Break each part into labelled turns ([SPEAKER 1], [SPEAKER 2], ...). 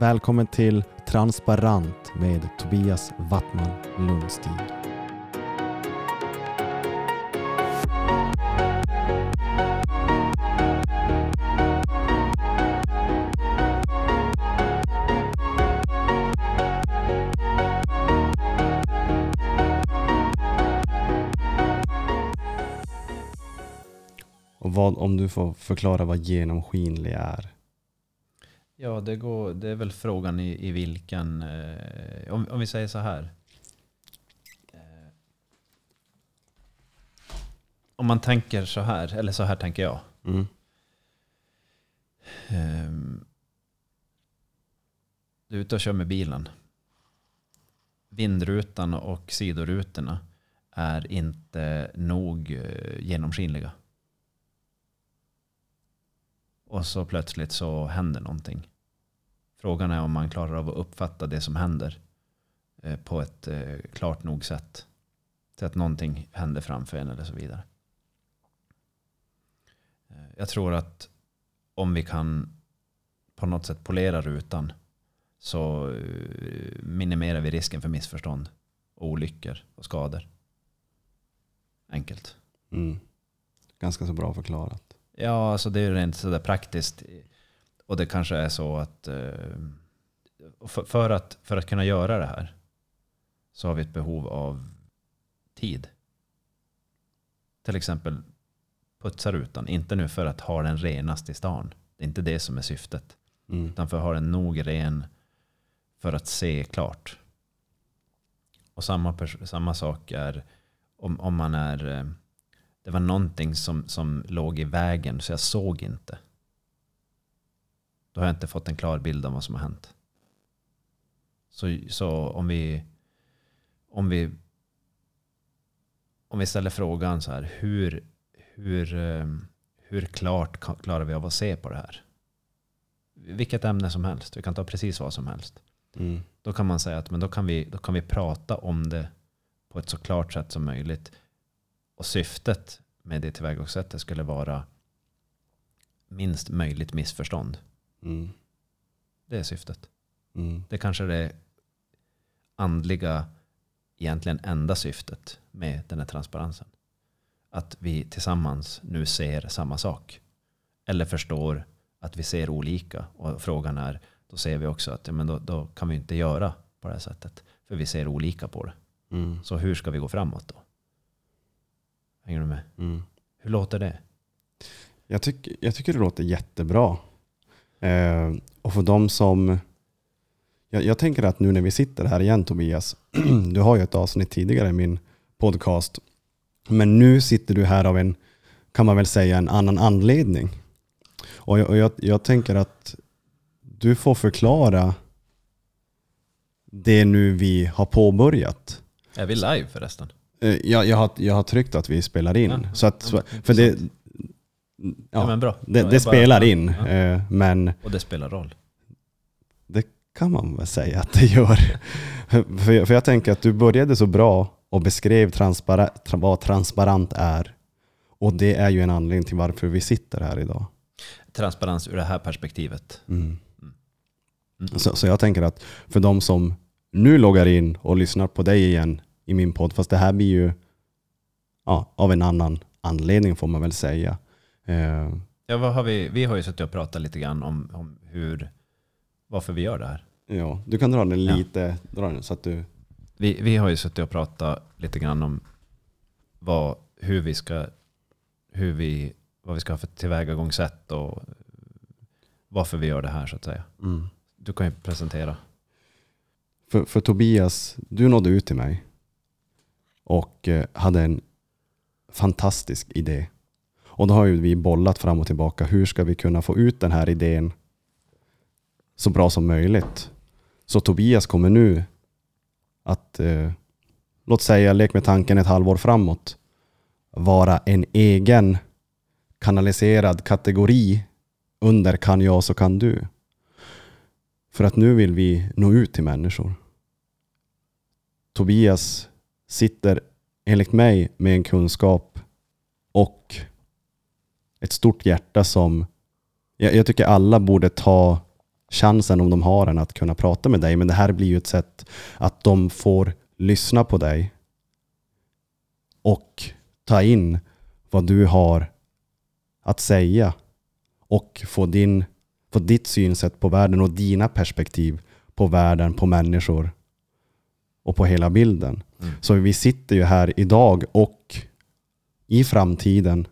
[SPEAKER 1] Välkommen till Transparent med Tobias Wattman Lundstig. Och vad, om du får förklara vad genomskinlig är?
[SPEAKER 2] Ja, det, går, det är väl frågan i, i vilken... Eh, om, om vi säger så här. Eh, om man tänker så här, eller så här tänker jag.
[SPEAKER 1] Mm.
[SPEAKER 2] Eh, du är ute och kör med bilen. Vindrutan och sidorutorna är inte nog eh, genomskinliga. Och så plötsligt så händer någonting. Frågan är om man klarar av att uppfatta det som händer eh, på ett eh, klart nog sätt. Så att någonting händer framför en eller så vidare. Eh, jag tror att om vi kan på något sätt polera rutan så minimerar vi risken för missförstånd, olyckor och skador. Enkelt.
[SPEAKER 1] Mm. Ganska så bra förklarat.
[SPEAKER 2] Ja, alltså det är ju rent sådär praktiskt. Och det kanske är så att eh, för, att för att kunna göra det här så har vi ett behov av tid. Till exempel putsa rutan. Inte nu för att ha den renast i stan. Det är inte det som är syftet.
[SPEAKER 1] Mm.
[SPEAKER 2] Utan för att ha den nog ren för att se klart. Och samma, samma sak är om, om man är... Det var någonting som, som låg i vägen så jag såg inte. Då har jag inte fått en klar bild av vad som har hänt. Så, så om vi... Om vi om vi ställer frågan så här, hur, hur, eh, hur klart klarar vi av att se på det här? Vilket ämne som helst, vi kan ta precis vad som helst.
[SPEAKER 1] Mm.
[SPEAKER 2] Då kan man säga att men då, kan vi, då kan vi prata om det på ett så klart sätt som möjligt. Och syftet med det tillvägagångssättet skulle vara minst möjligt missförstånd.
[SPEAKER 1] Mm.
[SPEAKER 2] Det är syftet.
[SPEAKER 1] Mm.
[SPEAKER 2] Det kanske är det andliga, egentligen enda syftet med den här transparensen. Att vi tillsammans nu ser samma sak. Eller förstår att vi ser olika. Och frågan är, då ser vi också att ja, men då, då kan vi inte göra på det här sättet. För vi ser olika på det.
[SPEAKER 1] Mm.
[SPEAKER 2] Så hur ska vi gå framåt då? Hänger du med?
[SPEAKER 1] Mm.
[SPEAKER 2] Hur låter det?
[SPEAKER 1] Jag, tycker, jag tycker det låter jättebra. Eh, och för de som... Jag, jag tänker att nu när vi sitter här igen Tobias, du har ju ett avsnitt tidigare i min podcast, men nu sitter du här av en, kan man väl säga, en annan anledning. Och jag, och jag, jag tänker att du får förklara det nu vi har påbörjat.
[SPEAKER 2] Är vi live förresten?
[SPEAKER 1] Eh, Jag, jag, har, jag har tryckt att vi spelar in.
[SPEAKER 2] Ja,
[SPEAKER 1] så att,
[SPEAKER 2] ja,
[SPEAKER 1] för det.
[SPEAKER 2] Ja,
[SPEAKER 1] ja, det, det
[SPEAKER 2] bara-
[SPEAKER 1] spelar
[SPEAKER 2] ja,
[SPEAKER 1] in, eh, men
[SPEAKER 2] Och det spelar roll.
[SPEAKER 1] det kan man väl säga att det gör. för, jag, för jag tänker att du började så bra och beskrev transpara, tra, vad transparent är. Och det är ju en anledning till varför vi sitter här idag.
[SPEAKER 2] Transparens ur det här perspektivet.
[SPEAKER 1] Mm.
[SPEAKER 2] Mm.
[SPEAKER 1] Så, så jag tänker att för de som nu loggar in och lyssnar på dig igen i min podd, fast det här blir ju ja, av en annan anledning får man väl säga. Eh,
[SPEAKER 2] Ja, vad har vi, vi har ju suttit och pratat lite grann om, om hur, varför vi gör det här.
[SPEAKER 1] ja, du kan dra den
[SPEAKER 2] Ja.
[SPEAKER 1] lite, dra den så att du...
[SPEAKER 2] Vi, vi har ju suttit och pratat lite grann om vad, hur vi ska, hur vi, vad vi ska ha för tillvägagångssätt och varför vi gör det här så att säga.
[SPEAKER 1] Mm.
[SPEAKER 2] Du kan ju presentera.
[SPEAKER 1] För, för Tobias, du nådde ut till mig och eh, hade en fantastisk idé. Och då har ju vi bollat fram och tillbaka. Hur ska vi kunna få ut den här idén så bra som möjligt? Så Tobias kommer nu att, eh, låt säga, lek med tanken ett halvår framåt, vara en egen kanaliserad kategori under kan jag så kan du. För att nu vill vi nå ut till människor. Tobias sitter enligt mig med en kunskap och ett stort hjärta som jag, jag tycker alla borde ta chansen om de har den att kunna prata med dig. Men det här blir ju ett sätt att de får lyssna på dig och ta in vad du har att säga och få, din, få ditt synsätt på världen och dina perspektiv på världen, på människor och på hela bilden.
[SPEAKER 2] Mm.
[SPEAKER 1] Så vi sitter ju här idag och i framtiden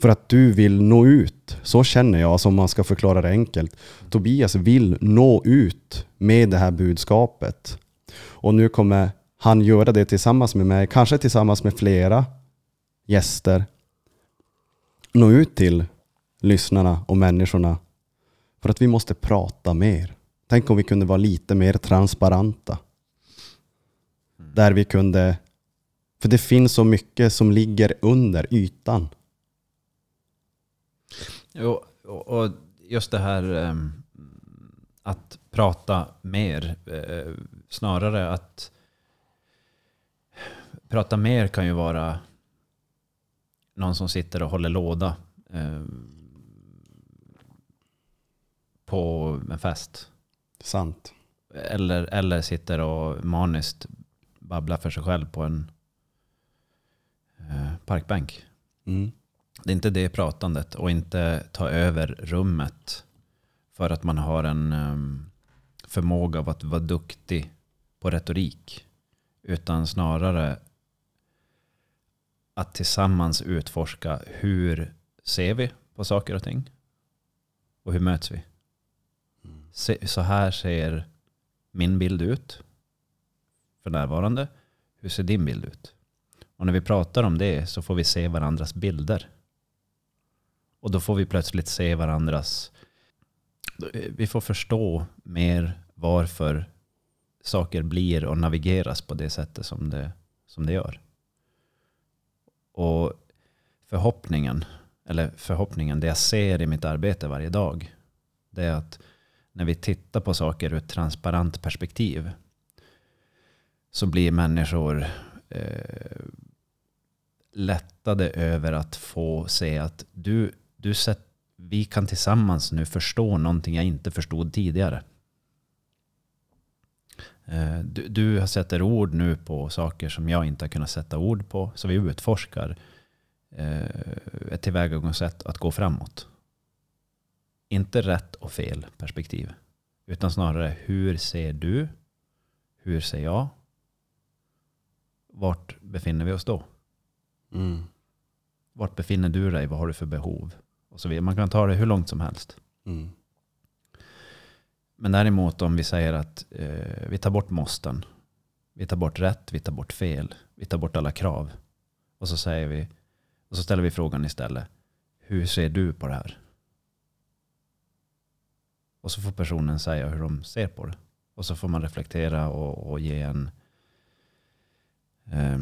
[SPEAKER 1] för att du vill nå ut. Så känner jag, som man ska förklara det enkelt. Tobias vill nå ut med det här budskapet. Och nu kommer han göra det tillsammans med mig, kanske tillsammans med flera gäster. Nå ut till lyssnarna och människorna. För att vi måste prata mer. Tänk om vi kunde vara lite mer transparenta. Där vi kunde... För det finns så mycket som ligger under ytan.
[SPEAKER 2] Och och just det här ehm, att prata mer. eh, Snarare att prata mer kan ju vara någon som sitter och håller låda eh, på en fest.
[SPEAKER 1] Sant.
[SPEAKER 2] Eller, eller sitter och maniskt babblar för sig själv på en eh, parkbänk.
[SPEAKER 1] Mm.
[SPEAKER 2] Det är inte det pratandet och inte ta över rummet för att man har en em, förmåga av att vara duktig på retorik. Utan snarare att tillsammans utforska hur ser vi på saker och ting? Och hur möts vi? Se, så här ser min bild ut för närvarande. Hur ser din bild ut? Och när vi pratar om det så får vi se varandras bilder. Och då får vi plötsligt se varandras... Vi får förstå mer varför saker blir och navigeras på det sättet som det, som det gör. Och förhoppningen, eller förhoppningen, det jag ser i mitt arbete varje dag, det är att när vi tittar på saker ur ett transparent perspektiv så blir människor eh, lättade över att få se att du, du sett, vi kan tillsammans nu förstå någonting jag inte förstod tidigare. Eh, Du, du sätter ord nu på saker som jag inte har kunnat sätta ord på. Så vi utforskar eh, ett tillvägagångssätt att gå framåt. Inte rätt och fel perspektiv. Utan snarare hur ser du? Hur ser jag? Vart befinner vi oss då?
[SPEAKER 1] Mm.
[SPEAKER 2] Vart befinner du dig? Vad har du för behov? Och så vidare. Man kan ta det hur långt som helst.
[SPEAKER 1] Mm.
[SPEAKER 2] Men däremot om vi säger att eh, vi tar bort måsten. Vi tar bort rätt, vi tar bort fel. Vi tar bort alla krav. Och så säger vi, och så ställer vi frågan istället. Hur ser du på det här? Och så får personen säga hur de ser på det. Och så får man reflektera och, och ge en, eh,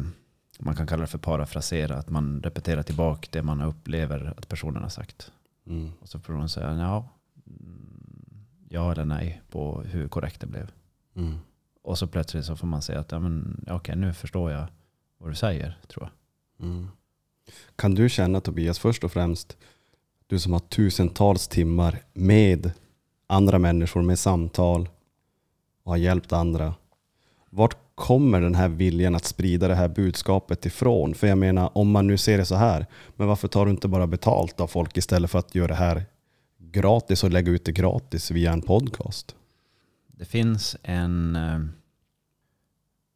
[SPEAKER 2] man kan kalla det för parafrasera, att man repeterar tillbaka det man upplever att personen har sagt.
[SPEAKER 1] Mm.
[SPEAKER 2] Och så får hon säga ja, mm, ja eller nej på hur korrekt det blev.
[SPEAKER 1] Mm.
[SPEAKER 2] Och så plötsligt så får man säga att ja, men, okej, nu förstår jag vad du säger, tror jag.
[SPEAKER 1] Mm. Kan du känna Tobias, först och främst, du som har tusentals timmar med andra människor, med samtal och har hjälpt andra. Vart kommer den här viljan att sprida det här budskapet ifrån? För jag menar, om man nu ser det så här, men varför tar du inte bara betalt av folk istället för att göra det här gratis och lägga ut det gratis via en podcast?
[SPEAKER 2] Det finns en, eh,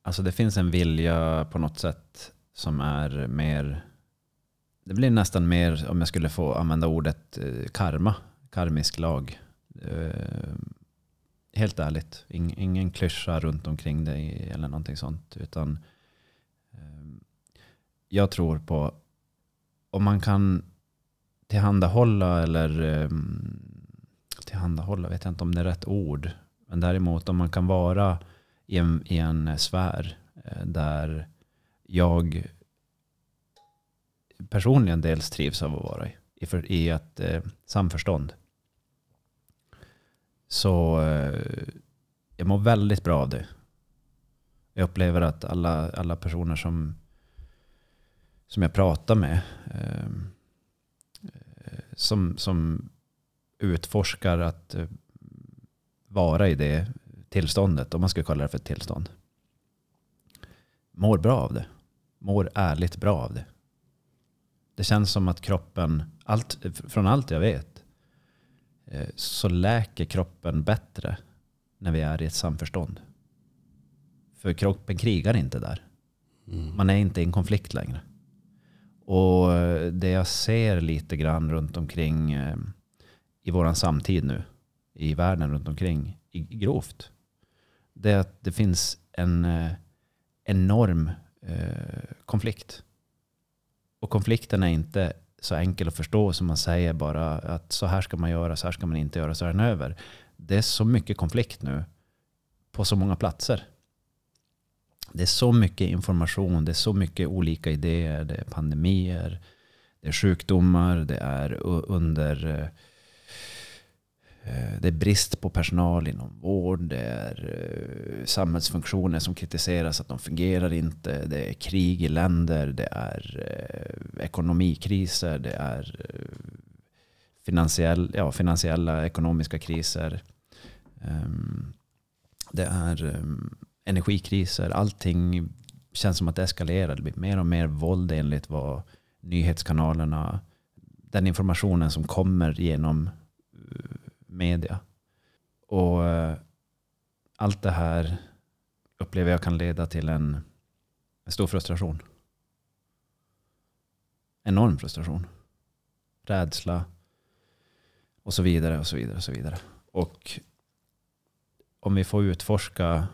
[SPEAKER 2] alltså det finns en vilja på något sätt som är mer, det blir nästan mer, om jag skulle få använda ordet eh, karma, karmisk lag. Eh, Helt ärligt, ing- ingen klyscha runt omkring dig eller någonting sånt. Utan eh, jag tror på, om man kan tillhandahålla eller eh, tillhandahålla, vet jag inte om det är rätt ord. Men däremot om man kan vara i en, i en sfär eh, där jag personligen dels trivs av att vara i. I, för, i ett eh, samförstånd. Så eh, jag mår väldigt bra av det. Jag upplever att alla, alla personer som, som jag pratar med ehm, eh, som, som utforskar att eh, vara i det tillståndet, om man ska kalla det för ett tillstånd, mår bra av det. Mår ärligt bra av det. Det känns som att kroppen, allt, från allt jag vet, så läker kroppen bättre när vi är i ett samförstånd. För kroppen krigar inte där.
[SPEAKER 1] Mm.
[SPEAKER 2] Man är inte i en konflikt längre. Och det jag ser lite grann runt omkring eh, i våran samtid nu, i världen runt omkring, i grovt, det är att det finns en eh, enorm eh, konflikt. Och konflikten är inte så enkel att förstå som man säger bara att så här ska man göra, så här ska man inte göra, så är den över. Det är så mycket konflikt nu på så många platser. Det är så mycket information, det är så mycket olika idéer, det är pandemier, det är sjukdomar, det är under eh, Eh, det är brist på personal inom vård, det är eh, samhällsfunktioner som kritiseras att de fungerar inte, det är krig i länder, det är eh, ekonomikriser, det är finansiell, ja, finansiella ekonomiska kriser. Ehm, det är energikriser, allting känns som att det eskalerar. Det blir mer och mer våld enligt vad nyhetskanalerna, den informationen som kommer genom media. Och eh, allt det här upplever jag kan leda till en, en stor frustration. Enorm frustration. Rädsla. Och så vidare och så vidare och så vidare. Och om vi får utforska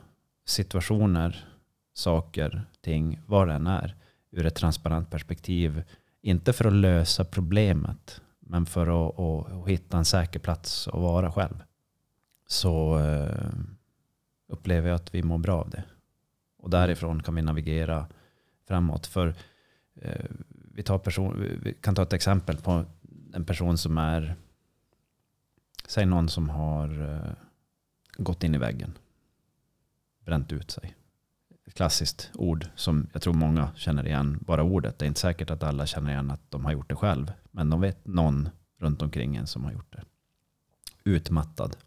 [SPEAKER 2] situationer, saker, ting, vad det än är, ur ett transparent perspektiv. Inte för att lösa problemet, men för att, att, hitta en säker plats att vara själv. Så eh, upplever jag att vi mår bra av det. Och därifrån kan vi navigera framåt. För eh, vi, tar person, vi kan ta ett exempel på en person som är, säg någon som har eh, gått in i väggen. Bränt ut sig. Klassiskt ord som jag tror många känner igen. Bara ordet. Det är inte säkert att alla känner igen att de har gjort det själv. Men de vet någon runt omkring en som har gjort det. Utmattad.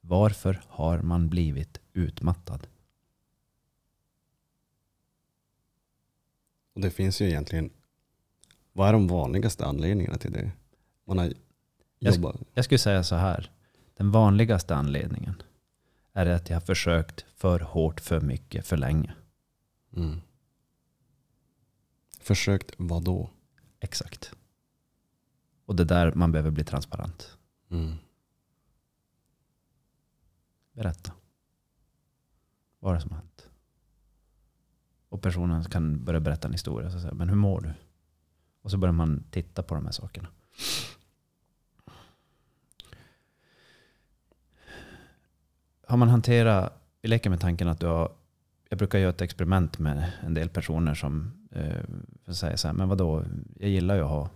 [SPEAKER 2] Varför har man blivit utmattad?
[SPEAKER 1] Och det finns ju egentligen, vad är de vanligaste anledningarna till det? Man har
[SPEAKER 2] Jag
[SPEAKER 1] jobbat,
[SPEAKER 2] Jag skulle säga så här. Den vanligaste anledningen är att jag har försökt för hårt, för mycket, för länge.
[SPEAKER 1] mm. försökt vad då?
[SPEAKER 2] Exakt. Och det är där man behöver bli transparent.
[SPEAKER 1] Mm.
[SPEAKER 2] Berätta. Vad är det som har hänt? Och personen kan börja berätta en historia. Så säger, men hur mår du? Och så börjar man titta på de här sakerna. Har man hanterat, vi leker med tanken att du har, jag brukar göra ett experiment med en del personer som eh, säger så här, men vadå, jag gillar ju att ha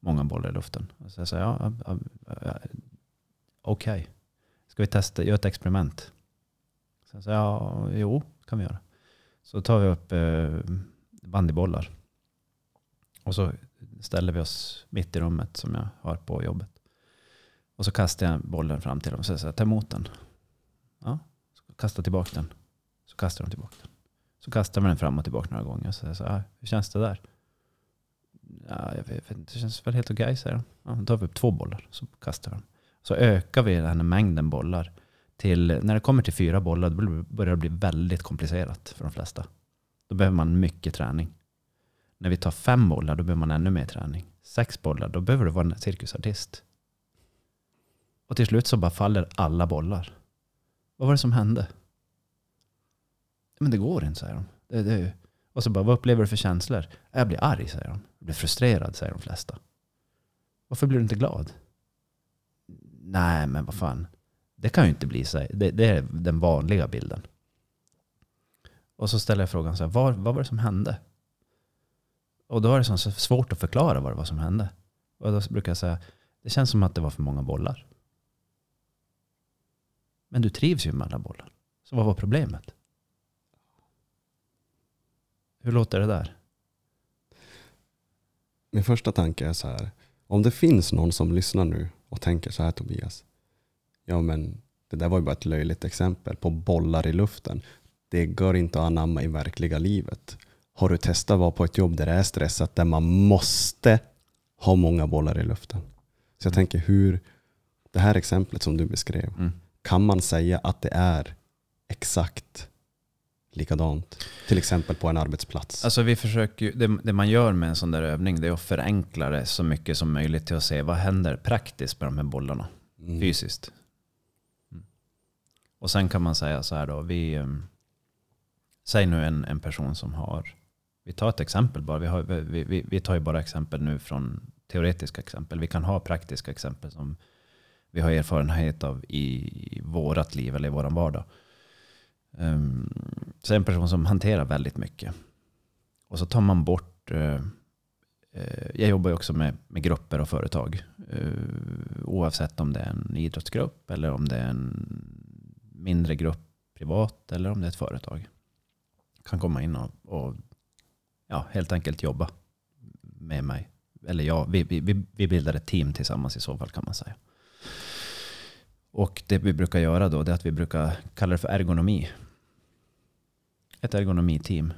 [SPEAKER 2] många bollar i luften. Och så jag säger, ja, ja, ja, okej. Ska vi testa, göra ett experiment? Så jag säger, ja, jo, kan vi göra. Så tar vi upp eh, bandybollar. Och så ställer vi oss mitt i rummet som jag har på jobbet. Och så kastar jag bollen fram till dem och säger så här, ta emot den. Ja, så kasta tillbaka den. Så kastar de tillbaka den. Så kastar man den fram och tillbaka några gånger. Så säger jag så här, hur känns det där? Ja, jag vet inte, det känns väl helt okej, säger de. Ja, då tar vi upp två bollar, så kastar de. Så ökar vi den här mängden bollar till, när det kommer till fyra bollar, då börjar det bli väldigt komplicerat för de flesta. Då behöver man mycket träning. När vi tar fem bollar, då behöver man ännu mer träning. Sex bollar, då behöver du vara en cirkusartist. Och till slut så bara faller alla bollar. Vad var det som hände? Men det går inte, säger de. Det, det, och så bara, vad upplever du för känslor? Jag blir arg, säger de. Jag blir frustrerad, säger de flesta. Varför blir du inte glad? Nej, men vad fan. Det kan ju inte bli så. Det, det är den vanliga bilden. Och så ställer jag frågan så här, vad, vad var det som hände? Och då är det så svårt att förklara vad det var som hände. Och då brukar jag säga, det känns som att det var för många bollar. Men du trivs ju med alla bollar. Så vad var problemet? Hur låter det där?
[SPEAKER 1] Min första tanke är så här. Om det finns någon som lyssnar nu och tänker så här Tobias. Ja men det där var ju bara ett löjligt exempel på bollar i luften. Det går inte att anamma i verkliga livet. Har du testat att vara på ett jobb där det är stressat, där man måste ha många bollar i luften? Så jag tänker hur, det här exemplet som du beskrev,
[SPEAKER 2] Mm.
[SPEAKER 1] Kan man säga att det är exakt likadant? Till exempel på en arbetsplats.
[SPEAKER 2] Alltså vi försöker det, det man gör med en sån där övning det är att förenkla det så mycket som möjligt till att se vad händer praktiskt med de här bollarna
[SPEAKER 1] Mm.
[SPEAKER 2] fysiskt. Mm. Och sen kan man säga så här då, vi, um, säg nu en, en person som har, vi tar ett exempel bara, vi, har, vi, vi, vi tar ju bara exempel nu från teoretiska exempel. Vi kan ha praktiska exempel som vi har erfarenhet av i vårat liv eller i våran vardag. Ehm, så en person som hanterar väldigt mycket. Och så tar man bort, eh, eh, jag jobbar ju också med, med grupper och företag. Eh, oavsett om det är en idrottsgrupp eller om det är en mindre grupp privat eller om det är ett företag. Kan komma in och, och ja, helt enkelt jobba med mig. Eller ja, vi, vi, vi- vi bildar ett team tillsammans i så fall kan man säga. Och det vi brukar göra då det är att vi brukar kalla det för ergonomi. Ett ergonomiteam.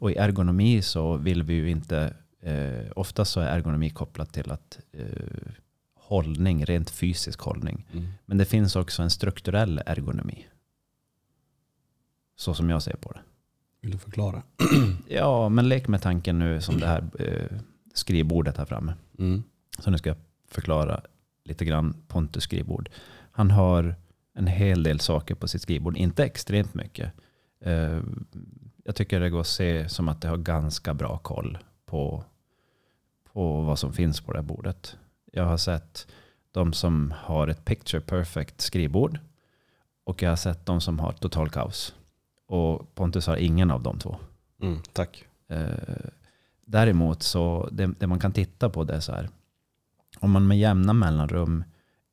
[SPEAKER 2] Och i ergonomi så vill vi ju inte, eh, oftast så är ergonomi kopplat till att eh, hållning, rent fysisk hållning.
[SPEAKER 1] Mm.
[SPEAKER 2] Men det finns också en strukturell ergonomi. Så som jag ser på det.
[SPEAKER 1] Vill du förklara?
[SPEAKER 2] Ja, men lek med tanken nu som det här eh, skrivbordet här framme.
[SPEAKER 1] Mm.
[SPEAKER 2] Så nu ska jag förklara lite grann Pontus skrivbord. Han har en hel del saker på sitt skrivbord, inte extremt mycket. Eh, Jag tycker det går att se som att det har ganska bra koll på, på vad som finns på det här bordet. Jag har sett de som har ett picture perfect skrivbord och jag har sett de som har total kaos. Och Pontus har ingen av de två.
[SPEAKER 1] Mm. Tack.
[SPEAKER 2] Eh, däremot så det, det man kan titta på det är så här. Om man med jämna mellanrum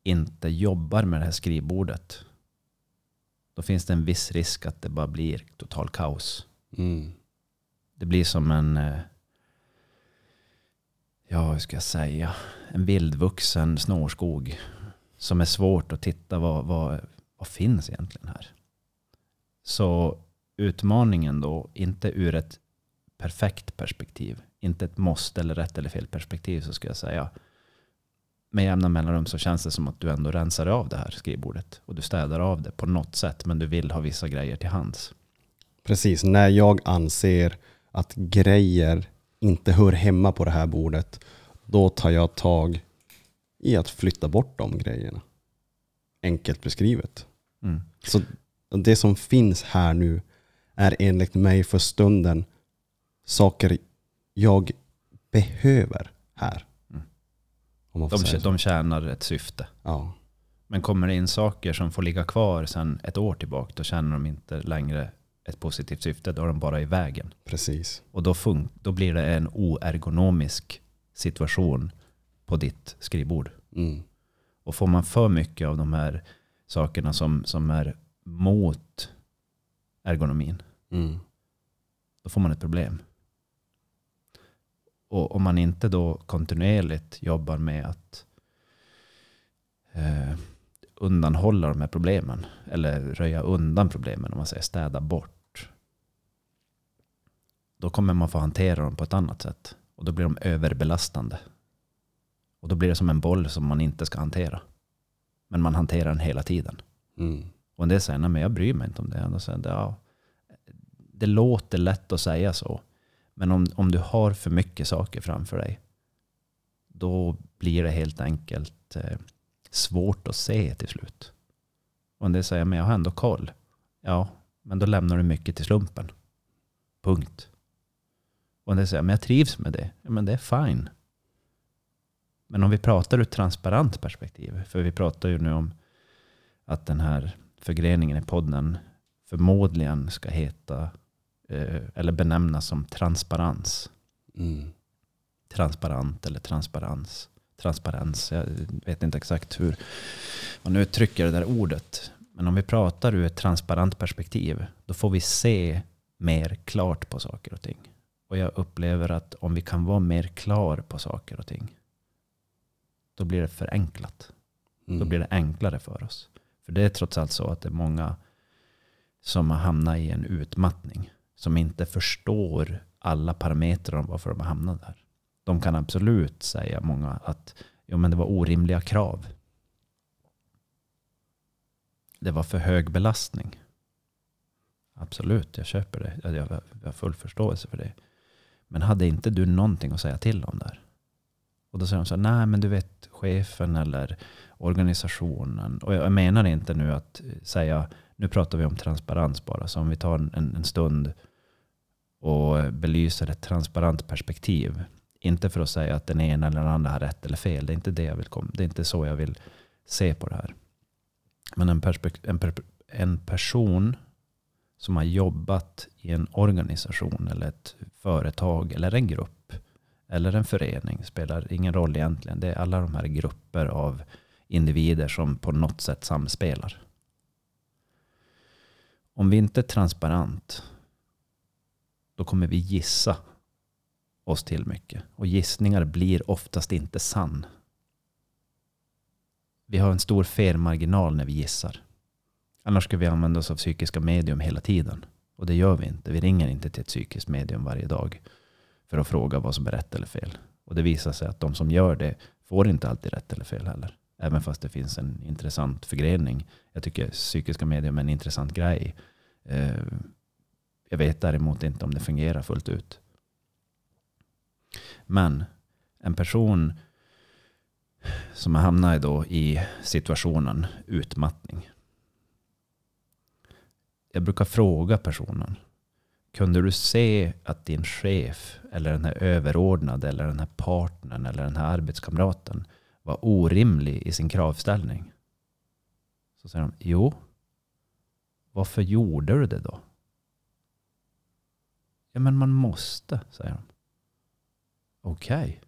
[SPEAKER 2] inte jobbar med det här skrivbordet. Då finns det en viss risk att det bara blir total kaos.
[SPEAKER 1] Mm.
[SPEAKER 2] Det blir som en, eh, ja hur ska jag säga, en vildvuxen snårskog. Som är svårt att titta vad, vad, vad finns egentligen här. Så utmaningen då, inte ur ett perfekt perspektiv, inte ett måste eller rätt eller fel perspektiv så ska jag säga. Med jämna mellanrum så känns det som att du ändå rensar av det här skrivbordet. Och du städar av det på något sätt men du vill ha vissa grejer till hands.
[SPEAKER 1] Precis, när jag anser att grejer inte hör hemma på det här bordet, då tar jag tag i att flytta bort de grejerna. Enkelt beskrivet.
[SPEAKER 2] Mm.
[SPEAKER 1] Så det som finns här nu är enligt mig för stunden saker jag behöver här. Om
[SPEAKER 2] De, de tjänar ett syfte.
[SPEAKER 1] Ja,
[SPEAKER 2] Men kommer det in saker som får ligga kvar sedan ett år tillbaka, då känner de inte längre ett positivt syfte. Då är de bara i vägen.
[SPEAKER 1] precis.
[SPEAKER 2] Och då, fun- då blir det en oergonomisk situation på ditt skrivbord.
[SPEAKER 1] Mm.
[SPEAKER 2] Och får man för mycket av de här sakerna som, som är mot ergonomin,
[SPEAKER 1] Mm.
[SPEAKER 2] då får man ett problem. Och om man inte då kontinuerligt jobbar med att eh, undanhålla de här problemen, eller röja undan problemen, om man säger städa bort, då kommer man få hantera dem på ett annat sätt. Och då blir de överbelastande. Och då blir det som en boll som man inte ska hantera. Men man hanterar den hela tiden.
[SPEAKER 1] Mm.
[SPEAKER 2] Och en del säger, nej men jag bryr mig inte om det. Och säger ja, det låter lätt att säga så. Men om, om du har för mycket saker framför dig, då blir det helt enkelt eh, svårt att se till slut. Och en del säger, men jag har ändå koll. Ja, men då lämnar du mycket till slumpen. Punkt. Och en del säger, men jag trivs med det. Ja, men det är fine. Men om vi pratar ur ett transparent perspektiv, för vi pratar ju nu om att den här förgreningen i podden förmodligen ska heta eller benämnas som transparens.
[SPEAKER 1] Mm.
[SPEAKER 2] Transparent eller transparens. Transparens, jag vet inte exakt hur man uttrycker det där ordet. Men om vi pratar ur ett transparent perspektiv, då får vi se mer klart på saker och ting. Och jag upplever att om vi kan vara mer klar på saker och ting, då blir det förenklat.
[SPEAKER 1] Mm.
[SPEAKER 2] Då blir det enklare för oss. För det är trots allt så att det är många som har hamnat i en utmattning. Som inte förstår alla parametrar om varför de har hamnat där. De kan absolut säga många att jo, men det var orimliga krav. Det var för hög belastning. Absolut, jag köper det. Jag har full förståelse för det. Men hade inte du någonting att säga till om där? Och då säger de så här, nej men du vet chefen eller organisationen. Och jag menar inte nu att säga, nu pratar vi om transparens bara. Så om vi tar en, en stund och belyser ett transparent perspektiv. Inte för att säga att den ena eller den andra har rätt eller fel. Det är inte det jag vill komma. Det är inte så jag vill se på det här. Men en, en, per- en person som har jobbat i en organisation eller ett företag eller en grupp eller en förening spelar ingen roll egentligen. Det är alla de här grupper av individer som på något sätt samspelar. Om vi inte är transparent då kommer vi gissa oss till mycket. Och gissningar blir oftast inte sann. Vi har en stor felmarginal när vi gissar. Annars ska vi använda oss av psykiska medium hela tiden. Och det gör vi inte. Vi ringer inte till ett psykiskt medium varje dag för att fråga vad som är rätt eller fel. Och det visar sig att de som gör det får inte alltid rätt eller fel heller. Även fast det finns en intressant förgrening. Jag tycker psykiska medium är en intressant grej. Eh, jag vet däremot inte om det fungerar fullt ut. Men en person som hamnar då i situationen utmattning. Jag brukar fråga personen. Kunde du se att din chef eller den här överordnade eller den här partnern eller den här arbetskamraten var orimlig i sin kravställning? Så säger de, jo. Varför gjorde du det då? Ja men man måste, säger de. Okej.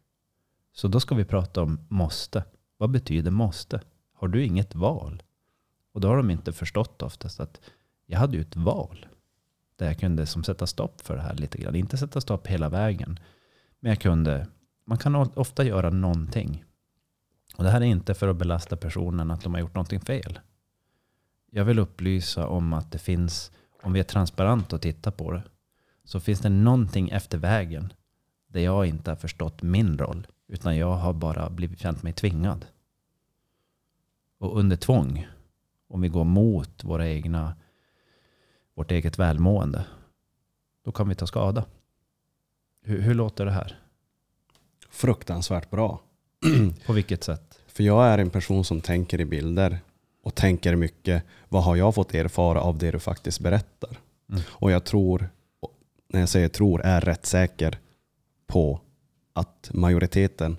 [SPEAKER 2] Så då ska vi prata om måste. Vad betyder måste? Har du inget val? Och då har de inte förstått oftast att jag hade ju ett val. Där jag kunde som sätta stopp för det här lite grann. Inte sätta stopp hela vägen. Men jag kunde, man kan ofta göra någonting. Och det här är inte för att belasta personen att de har gjort någonting fel. Jag vill upplysa om att det finns, om vi är transparenta och tittar på det, så finns det någonting efter vägen där jag inte har förstått min roll. Utan jag har bara blivit känt mig tvingad. Och under tvång, om vi går mot våra egna, vårt eget välmående, då kan vi ta skada. Hur, hur låter det här?
[SPEAKER 1] Fruktansvärt bra.
[SPEAKER 2] På vilket sätt?
[SPEAKER 1] För jag är en person som tänker i bilder och tänker mycket. Vad har jag fått erfara av det du faktiskt berättar?
[SPEAKER 2] Mm.
[SPEAKER 1] Och jag tror, när jag säger tror, är rätt säker på att majoriteten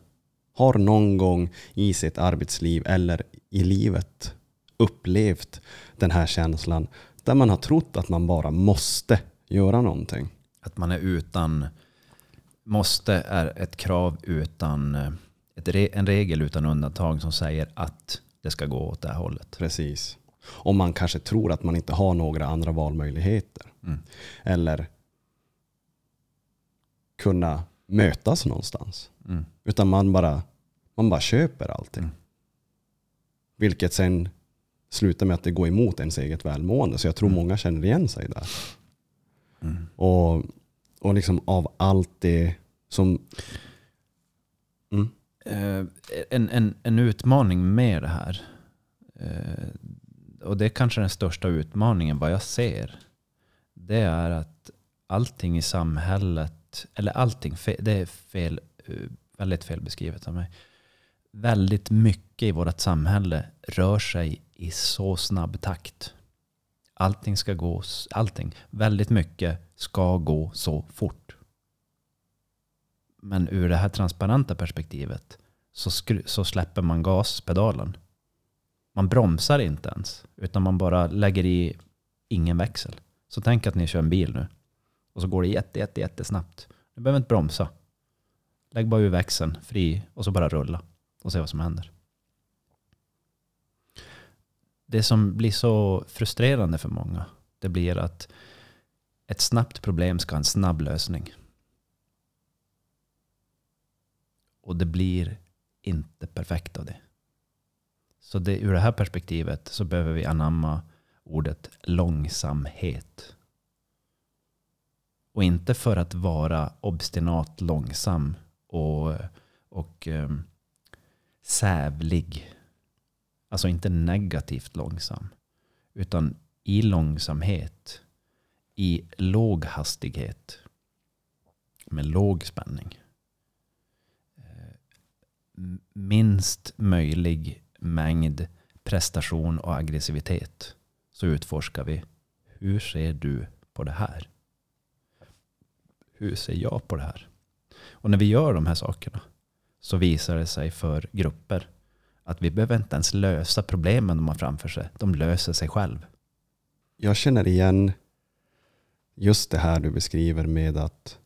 [SPEAKER 1] har någon gång i sitt arbetsliv eller i livet upplevt den här känslan där man har trott att man bara måste göra någonting.
[SPEAKER 2] Att man är utan, måste är ett krav utan, ett en regel utan undantag som säger att det ska gå åt det här hållet.
[SPEAKER 1] Precis. Och man kanske tror att man inte har några andra valmöjligheter.
[SPEAKER 2] Mm.
[SPEAKER 1] Eller kunna mötas någonstans.
[SPEAKER 2] Mm.
[SPEAKER 1] Utan man bara, man bara köper allting.
[SPEAKER 2] Mm.
[SPEAKER 1] Vilket sen slutar med att det går emot ens eget välmående. Så jag tror
[SPEAKER 2] Mm.
[SPEAKER 1] många känner igen sig där.
[SPEAKER 2] Mm.
[SPEAKER 1] Och, och liksom av allt det som...
[SPEAKER 2] Eh, en, en, en utmaning med det här. Eh, och det är kanske den största utmaningen vad jag ser. Det är att allting i samhället, eller allting, det är fel, eh, väldigt fel beskrivet av mig. Väldigt mycket i vårt samhälle rör sig i så snabb takt. Allting ska gå, allting, väldigt mycket ska gå så fort. Men ur det här transparenta perspektivet så, så släpper man gaspedalen. Man bromsar inte ens, utan man bara lägger i ingen växel. Så tänk att ni kör en bil nu. Och så går det jätte, jätte, jättesnabbt. Du behöver inte bromsa. Lägg bara ur växeln fri och så bara rulla och se vad som händer. Det som blir så frustrerande för många, det blir att ett snabbt problem ska ha en snabb lösning. Och det blir inte perfekt av det. Så det, ur det här perspektivet så behöver vi anamma ordet långsamhet. Och inte för att vara obstinat långsam och, och um, sävlig. Alltså inte negativt långsam. Utan i långsamhet. I låg hastighet. Med låg spänning. Eh, minst möjlig mängd prestation och aggressivitet. Så utforskar vi. Hur ser du på det här? Hur ser jag på det här? Och när vi gör de här sakerna så visar det sig för grupper att vi behöver inte ens lösa problemen de har framför sig. De löser sig själv.
[SPEAKER 1] Jag känner igen just det här du beskriver med att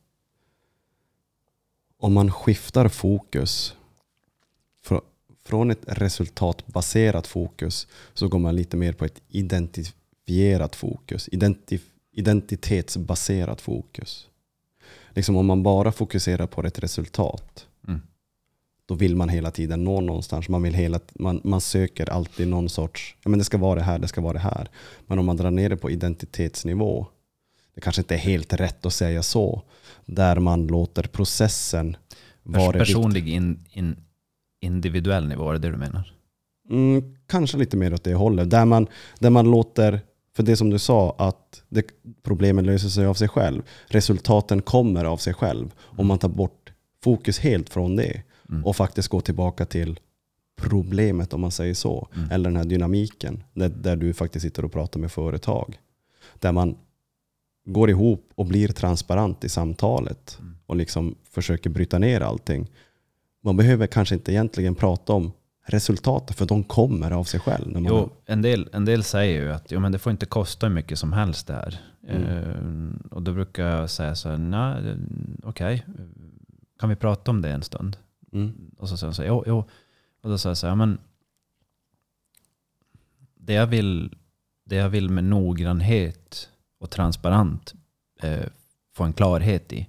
[SPEAKER 1] om man skiftar fokus från ett resultatbaserat fokus så går man lite mer på ett identifierat fokus. Identif identitetsbaserat fokus. Liksom om man bara fokuserar på ett resultat mm. då vill man hela tiden nå någonstans. Man, vill hela, man, man söker alltid någon sorts, ja men det ska vara det här, det ska vara det här. Men om man drar ner det på identitetsnivå, det kanske inte är helt rätt att säga så, där man låter processen vara
[SPEAKER 2] Personlig in, in, individuell nivå, är det det du menar?
[SPEAKER 1] Mm, kanske lite mer åt det hållet. Där man, där man låter, för det som du sa, att det, problemen löser sig av sig själv. Resultaten kommer av sig själv. Mm. Om man tar bort fokus helt från det mm. och faktiskt går tillbaka till problemet om man säger så. Mm. Eller den här dynamiken där, där du faktiskt sitter och pratar med företag. Där man går ihop och blir transparent i samtalet mm. och liksom försöker bryta ner allting. Man behöver kanske inte egentligen prata om resultatet för de kommer av sig själv. När man
[SPEAKER 2] jo, en del, en del säger ju att jo, men det får inte kosta hur mycket som helst det här. Mm. Uh, och då brukar jag säga så här, nej, okej, okay. kan vi prata om det en stund? Mm. Och så säger han så här, jo, jo. Och då säger jag så här, men det jag vill, det jag vill med noggrannhet och transparent eh, få en klarhet i,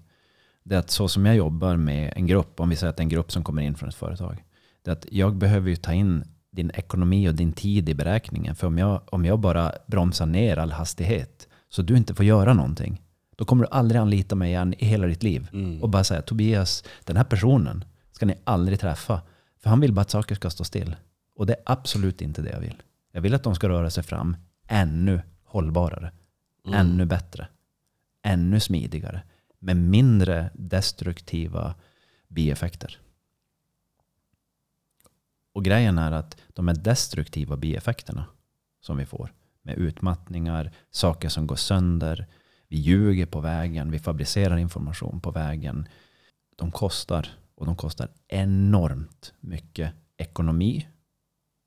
[SPEAKER 2] det är att så som jag jobbar med en grupp, om vi säger att det är en grupp som kommer in från ett företag, det är att jag behöver ju ta in din ekonomi och din tid i beräkningen. För om jag, om jag bara bromsar ner all hastighet så du inte får göra någonting, då kommer du aldrig anlita mig igen i hela ditt liv. Mm. Och bara säga Tobias, den här personen ska ni aldrig träffa. För han vill bara att saker ska stå still. Och det är absolut inte det jag vill. Jag vill att de ska röra sig fram ännu hållbarare, mm. ännu bättre, ännu smidigare med mindre destruktiva bieffekter. Och grejen är att de här destruktiva bieffekterna som vi får med utmattningar, saker som går sönder, vi ljuger på vägen, vi fabricerar information på vägen. De kostar och de kostar enormt mycket ekonomi,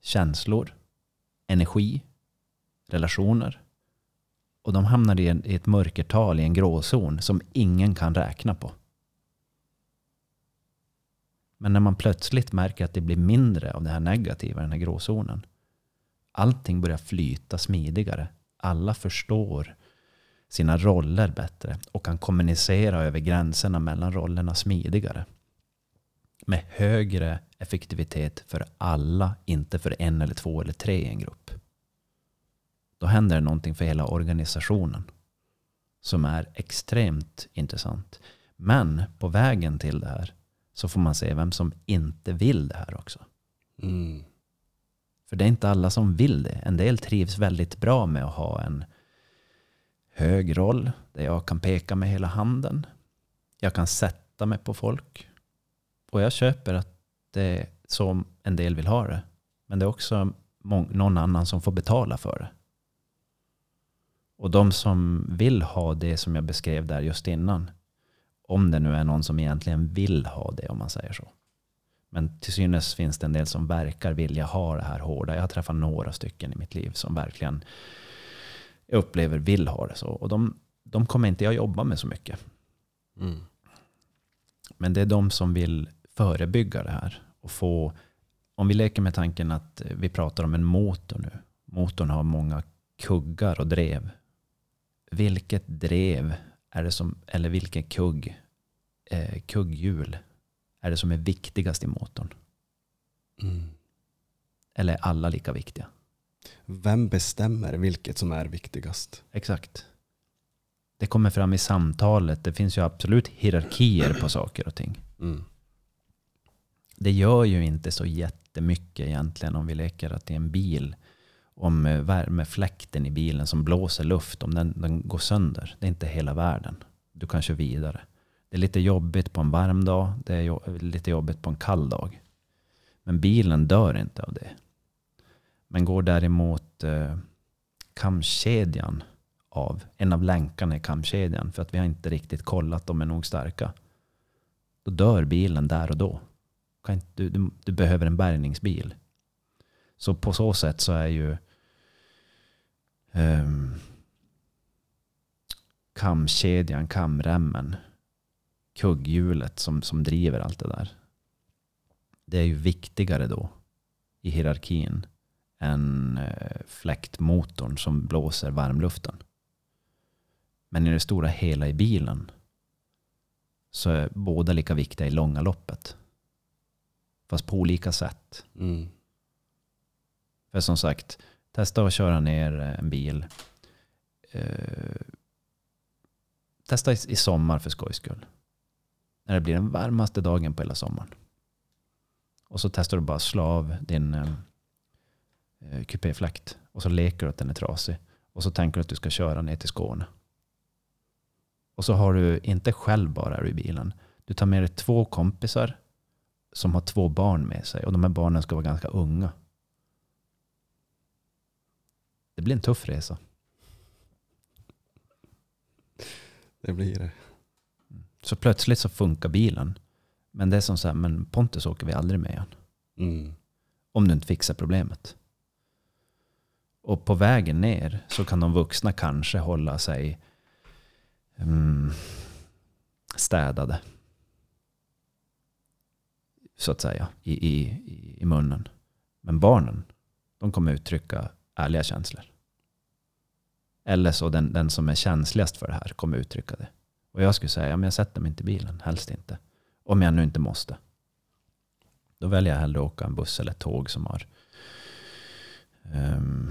[SPEAKER 2] känslor, energi, relationer och de hamnar i, i ett mörkertal, i en gråzon som ingen kan räkna på. Men när man plötsligt märker att det blir mindre av det här negativa, den här gråzonen. Allting börjar flyta smidigare. Alla förstår sina roller bättre och kan kommunicera över gränserna mellan rollerna smidigare. Med högre effektivitet för alla, inte för en eller två eller tre i en grupp då händer det någonting för hela organisationen som är extremt intressant. Men på vägen till det här så får man se vem som inte vill det här också. Mm. För det är inte alla som vill det. En del trivs väldigt bra med att ha en hög roll där jag kan peka med hela handen. Jag kan sätta mig på folk. Och jag köper att det är så en del vill ha det. Men det är också någon annan som får betala för det. Och de som vill ha det som jag beskrev där just innan, om det nu är någon som egentligen vill ha det om man säger så. Men till synes finns det en del som verkar vilja ha det här hårda. Jag har träffat några stycken i mitt liv som verkligen jag upplever vill ha det så. Och de, de kommer inte jag jobba med så mycket. Mm. Men det är de som vill förebygga det här. Och få, om vi leker med tanken att vi pratar om en motor nu. Motorn har många kuggar och drev vilket drev är det som, eller vilken kugg, eh, kugghjul är det som är viktigast i motorn?
[SPEAKER 1] Mm.
[SPEAKER 2] Eller är alla lika viktiga?
[SPEAKER 1] Vem bestämmer vilket som är viktigast?
[SPEAKER 2] Exakt. Det kommer fram i samtalet. Det finns ju absolut hierarkier på saker och ting.
[SPEAKER 1] Mm.
[SPEAKER 2] Det gör ju inte så jättemycket egentligen om vi leker att det är en bil. Om eh, värmefläkten i bilen som blåser luft, om den, den går sönder. Det är inte hela världen. Du kan köra vidare. Det är lite jobbigt på en varm dag. Det är lite jobbigt på en kall dag. Men bilen dör inte av det. Men går däremot eh, kamkedjan av, en av länkarna i kamkedjan, för att vi har inte riktigt kollat de är nog starka. Då dör bilen där och då. Du, du, du behöver en bärgningsbil. Så på så sätt så är ju um, kamkedjan, kamremmen, kugghjulet som, som driver allt det där. Det är ju viktigare då i hierarkin än eh, fläktmotorn som blåser varmluften. Men i det stora hela i bilen så är båda lika viktiga i långa loppet. Fast på olika sätt.
[SPEAKER 1] Mm.
[SPEAKER 2] För som sagt, testa att köra ner eh, en bil. Eh, testa i, i sommar för skojs skull. När det blir den varmaste dagen på hela sommaren. Och så testar du bara slå av din eh, eh, kupéfläkt. Och så leker du att den är trasig. Och så tänker du att du ska köra ner till Skåne. Och så har du inte själv bara i bilen. Du tar med dig två kompisar som har två barn med sig. Och de här barnen ska vara ganska unga. Det blir en tuff resa.
[SPEAKER 1] Det blir det.
[SPEAKER 2] Så plötsligt så funkar bilen. Men det är som så här, men Pontus åker vi aldrig med igen.
[SPEAKER 1] Mm.
[SPEAKER 2] Om du inte fixar problemet. Och på vägen ner så kan de vuxna kanske hålla sig mm, städade. Så att säga, i, i, i- i munnen. Men barnen, de kommer uttrycka ärliga känslor. Eller så den, den som är känsligast för det här kommer uttrycka det. Och jag skulle säga, ja, men jag sätter mig inte i bilen, helst inte. Om jag nu inte måste. Då väljer jag hellre att åka en buss eller ett tåg som har ehm,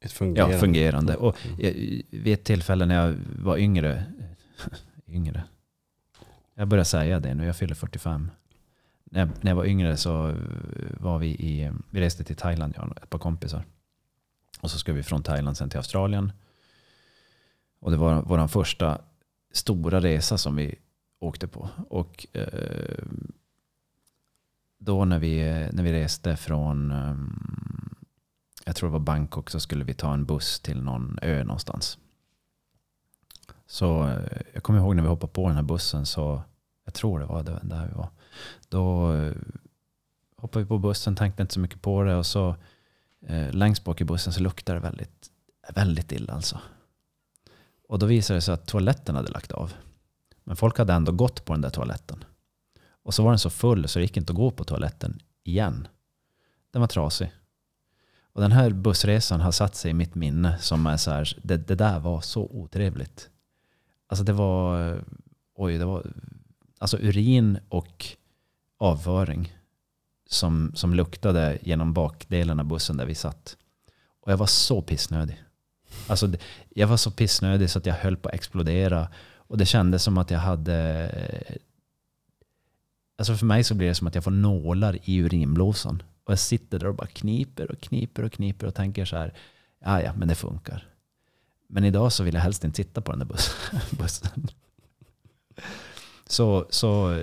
[SPEAKER 1] Ett fungerande.
[SPEAKER 2] ja, fungerande. Och
[SPEAKER 1] Mm.
[SPEAKER 2] jag, vid ett tillfälle när jag var yngre, yngre, jag börjar säga det nu, jag fyller 45. När jag, när jag var yngre så var vi i, vi reste till Thailand, jag och ett par kompisar. Och så ska vi från Thailand sen till Australien. Och det var vår första stora resa som vi åkte på. Och eh, då när vi, när vi reste från, eh, jag tror det var Bangkok, så skulle vi ta en buss till någon ö någonstans. Så eh, jag kommer ihåg när vi hoppade på den här bussen, så jag tror det var det där vi var. Då eh, hoppade vi på bussen, tänkte inte så mycket på det och så eh, längst bak i bussen så luktade det väldigt, väldigt illa alltså. Och då visade det sig att toaletten hade lagt av. Men folk hade ändå gått på den där toaletten. Och så var den så full så det gick inte att gå på toaletten igen. Den var trasig. Och den här bussresan har satt sig i mitt minne som är så här, det, det där var så otrevligt. Alltså det var, oj, det var, alltså urin och avföring som, som luktade genom bakdelen av bussen där vi satt. Och jag var så pissnödig. Alltså jag var så pissnödig så att jag höll på att explodera. Och det kändes som att jag hade... Alltså för mig så blir det som att jag får nålar i urinblåsan. Och jag sitter där och bara kniper och kniper och kniper och tänker så här, ja ja, men det funkar. Men idag så vill jag helst inte sitta på den där bussen. Så, så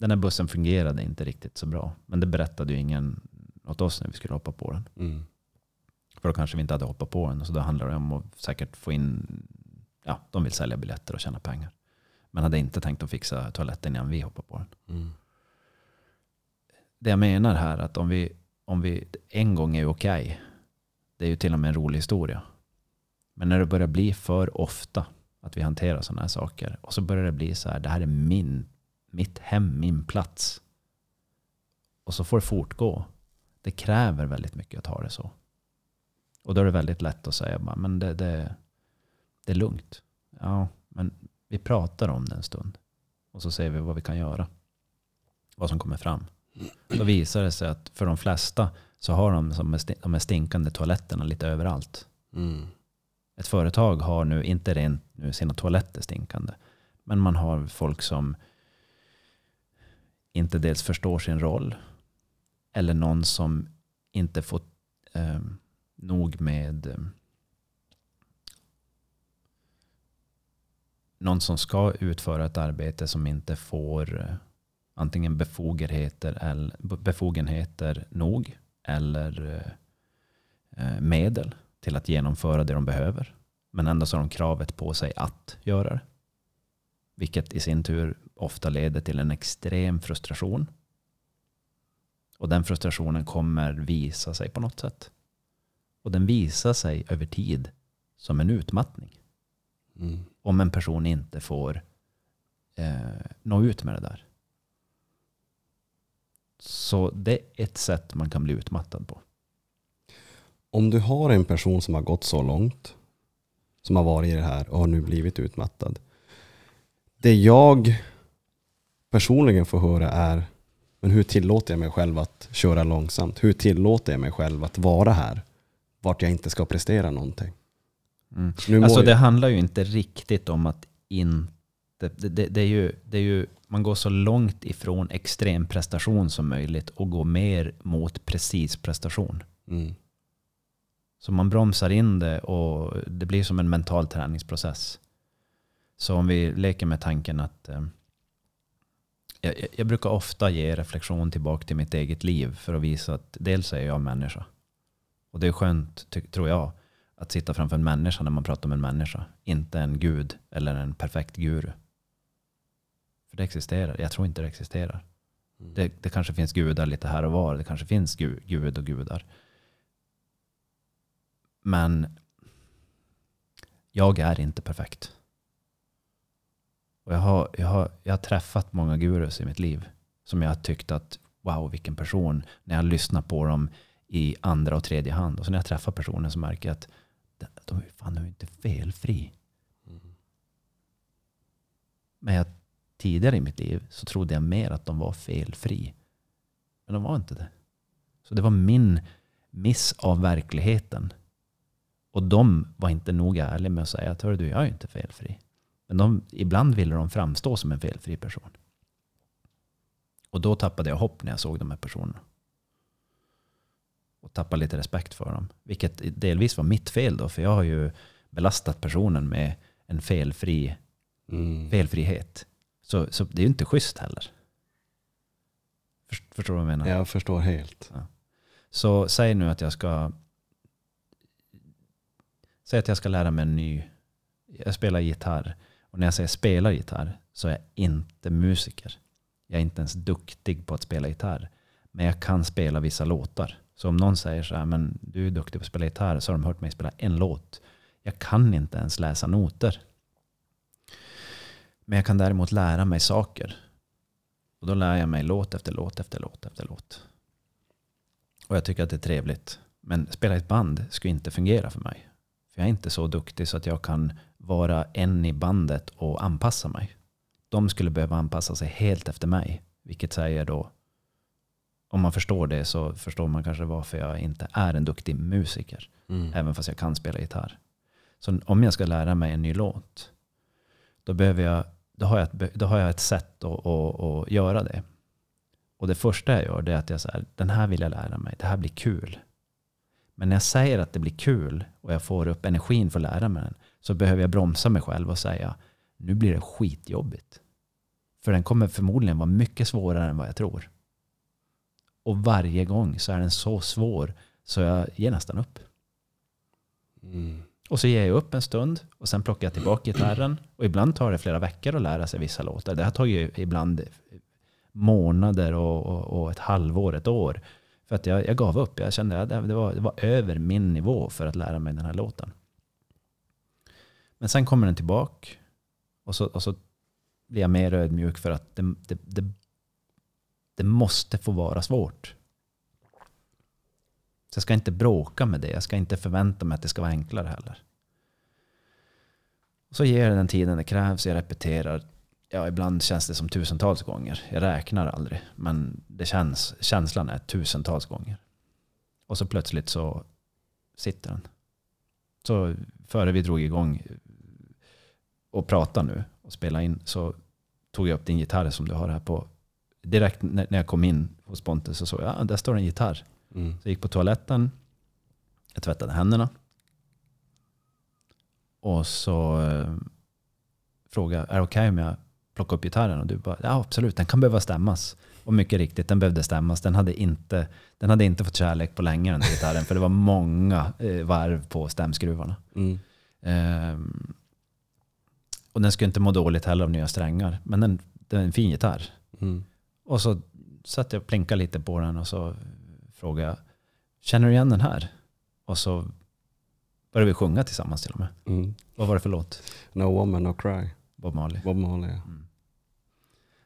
[SPEAKER 2] den här bussen fungerade inte riktigt så bra. Men det berättade ju ingen åt oss när vi skulle hoppa på den.
[SPEAKER 1] Mm.
[SPEAKER 2] För då kanske vi inte hade hoppat på den. Så då handlar det om att säkert få in, ja, de vill sälja biljetter och tjäna pengar. Men hade inte tänkt att fixa toaletten innan vi hoppar på den.
[SPEAKER 1] Mm.
[SPEAKER 2] Det jag menar här att om vi, om vi en gång är okej. det är ju till och med en rolig historia. Men när det börjar bli för ofta att vi hanterar sådana här saker. Och så börjar det bli så här, det här är min, mitt hem, min plats. Och så får det fortgå. Det kräver väldigt mycket att ha det så. Och då är det väldigt lätt att säga, men det, det, det är lugnt. Ja, men vi pratar om det en stund. Och så ser vi vad vi kan göra. Vad som kommer fram. Då visar det sig att för de flesta så har de som är sti- de här stinkande toaletterna lite överallt.
[SPEAKER 1] Mm.
[SPEAKER 2] Ett företag har nu, inte rent nu sina toaletter stinkande, men man har folk som inte dels förstår sin roll eller någon som inte får eh, nog med eh, någon som ska utföra ett arbete som inte får eh, antingen befogenheter, eller, befogenheter nog eller eh, eh, medel till att genomföra det de behöver. Men ändå så har de kravet på sig att göra det. Vilket i sin tur ofta leder till en extrem frustration. Och den frustrationen kommer visa sig på något sätt. Och den visar sig över tid som en utmattning.
[SPEAKER 1] Mm.
[SPEAKER 2] Om en person inte får eh, nå ut med det där. Så det är ett sätt man kan bli utmattad på.
[SPEAKER 1] Om du har en person som har gått så långt, som har varit i det här och har nu blivit utmattad. Det jag personligen får höra är, men hur tillåter jag mig själv att köra långsamt? Hur tillåter jag mig själv att vara här? Vart jag inte ska prestera någonting.
[SPEAKER 2] Mm. Alltså
[SPEAKER 1] jag-
[SPEAKER 2] det handlar ju inte riktigt om att inte... Det, det, det, är ju, det är ju, man går så långt ifrån extrem prestation som möjligt och går mer mot precis prestation.
[SPEAKER 1] Mm.
[SPEAKER 2] Så man bromsar in det och det blir som en mental träningsprocess. Så om vi leker med tanken att eh, jag, jag- brukar ofta ge reflektion tillbaka till mitt eget liv för att visa att dels är jag människa. Och det är skönt, ty, tror jag, att sitta framför en människa när man pratar om en människa. Inte en gud eller en perfekt guru. För det existerar. Jag tror inte det existerar.
[SPEAKER 1] Mm.
[SPEAKER 2] Det, det kanske finns gudar lite här och var. Det kanske finns gu, gud och gudar. Men jag är inte perfekt. Och jag har, jag, har, jag har träffat många gurus i mitt liv som jag har tyckt att wow vilken person. När jag lyssnar på dem i andra och tredje hand. Och så när jag träffar personen så märker jag att de, är fan de är inte felfri.
[SPEAKER 1] Mm.
[SPEAKER 2] Men jag, tidigare i mitt liv så trodde jag mer att de var felfri. Men de var inte det. Så det var min miss av verkligheten. Och de var inte nog ärliga med att säga att Hör du, jag är inte felfri. Men de, ibland ville de framstå som en felfri person. Och då tappade jag hopp när jag såg de här personerna. Och tappade lite respekt för dem. Vilket delvis var mitt fel då, för jag har ju belastat personen med en felfri
[SPEAKER 1] Mm.
[SPEAKER 2] felfrihet. Så, så det är ju inte schysst heller. Först- Förstår du vad jag menar?
[SPEAKER 1] Jag förstår helt.
[SPEAKER 2] Så säg nu att jag ska... Säg att jag ska lära mig en ny... Jag spelar gitarr. Och när jag säger spela gitarr så är jag inte musiker. Jag är inte ens duktig på att spela gitarr. Men jag kan spela vissa låtar. Så om någon säger så här, men du är duktig på att spela gitarr, så har de hört mig spela en låt. Jag kan inte ens läsa noter. Men jag kan däremot lära mig saker. Och då lär jag mig låt efter låt efter låt efter låt. Och jag tycker att det är trevligt. Men spela i ett band skulle inte fungera för mig. För jag är inte så duktig så att jag kan vara en i bandet och anpassa mig. De skulle behöva anpassa sig helt efter mig. Vilket säger då, om man förstår det så förstår man kanske varför jag inte är en duktig musiker.
[SPEAKER 1] Mm.
[SPEAKER 2] Även fast jag kan spela gitarr. Så om jag ska lära mig en ny låt, då, behöver jag, då, har, jag ett, då har jag ett sätt att, att, att göra det. Och det första jag gör är att jag säger, den här vill jag lära mig, det här blir kul. Men när jag säger att det blir kul och jag får upp energin för att lära mig den, så behöver jag bromsa mig själv och säga, nu blir det skitjobbigt. För den kommer förmodligen vara mycket svårare än vad jag tror. Och varje gång så är den så svår så jag ger nästan upp.
[SPEAKER 1] Mm.
[SPEAKER 2] Och så ger jag upp en stund och sen plockar jag tillbaka gitarren. Och ibland tar det flera veckor att lära sig vissa låtar. Det har tagit ibland månader och, och, och ett halvår, ett år. För att jag, jag gav upp. Jag kände att det var, det var över min nivå för att lära mig den här låten. Men sen kommer den tillbaka. Och så, och så blir jag mer ödmjuk för att det, det, det, det måste få vara svårt. Så jag ska inte bråka med det. Jag ska inte förvänta mig att det ska vara enklare heller. Och så ger jag den tiden det krävs. Jag repeterar Ja, ibland känns det som tusentals gånger. Jag räknar aldrig. Men det känns, känslan är tusentals gånger. Och så plötsligt så sitter den. Så före vi drog igång och pratade nu och spelade in så tog jag upp din gitarr som du har här på. Direkt när jag kom in hos Pontus så såg jag, ja, där står en gitarr.
[SPEAKER 1] Mm.
[SPEAKER 2] Så jag gick på toaletten, jag tvättade händerna. Och så eh, frågade är det okej om jag plockar upp gitarren? Och du bara, ja absolut, den kan behöva stämmas. Och mycket riktigt, den behövde stämmas. Den hade inte, den hade inte fått kärlek på länge den gitarren. för det var många eh, varv på stämskruvarna.
[SPEAKER 1] Mm.
[SPEAKER 2] Ehm, och den skulle inte må dåligt heller av nya strängar. Men den, det är en fin gitarr.
[SPEAKER 1] Mm.
[SPEAKER 2] Och så satt jag och plinkade lite på den och så frågade jag, känner du igen den här? Och så började vi sjunga tillsammans till och med.
[SPEAKER 1] Mm.
[SPEAKER 2] Vad var det för låt?
[SPEAKER 1] No woman, no cry.
[SPEAKER 2] Bob Marley.
[SPEAKER 1] Bob Marley. ja.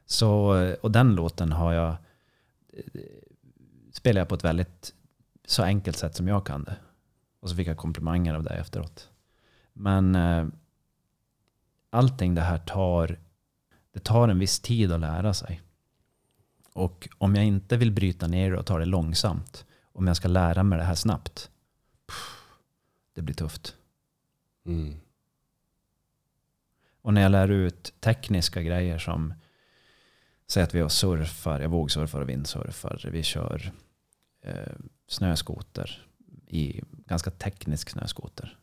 [SPEAKER 2] Så, och den låten har jag, eh, spelar jag på ett väldigt så enkelt sätt som jag kan det. Och så fick jag komplimanger av det efteråt. Men eh, allting det här tar, det tar en viss tid att lära sig. Och om jag inte vill bryta ner det och ta det långsamt, om jag ska lära mig det här snabbt, det blir tufft.
[SPEAKER 1] Mm.
[SPEAKER 2] Och när jag lär ut tekniska grejer som Säg att vi har surfar, jag vågsurfar och vindsurfar. Vi kör eh, snöskoter i ganska teknisk snöskoter.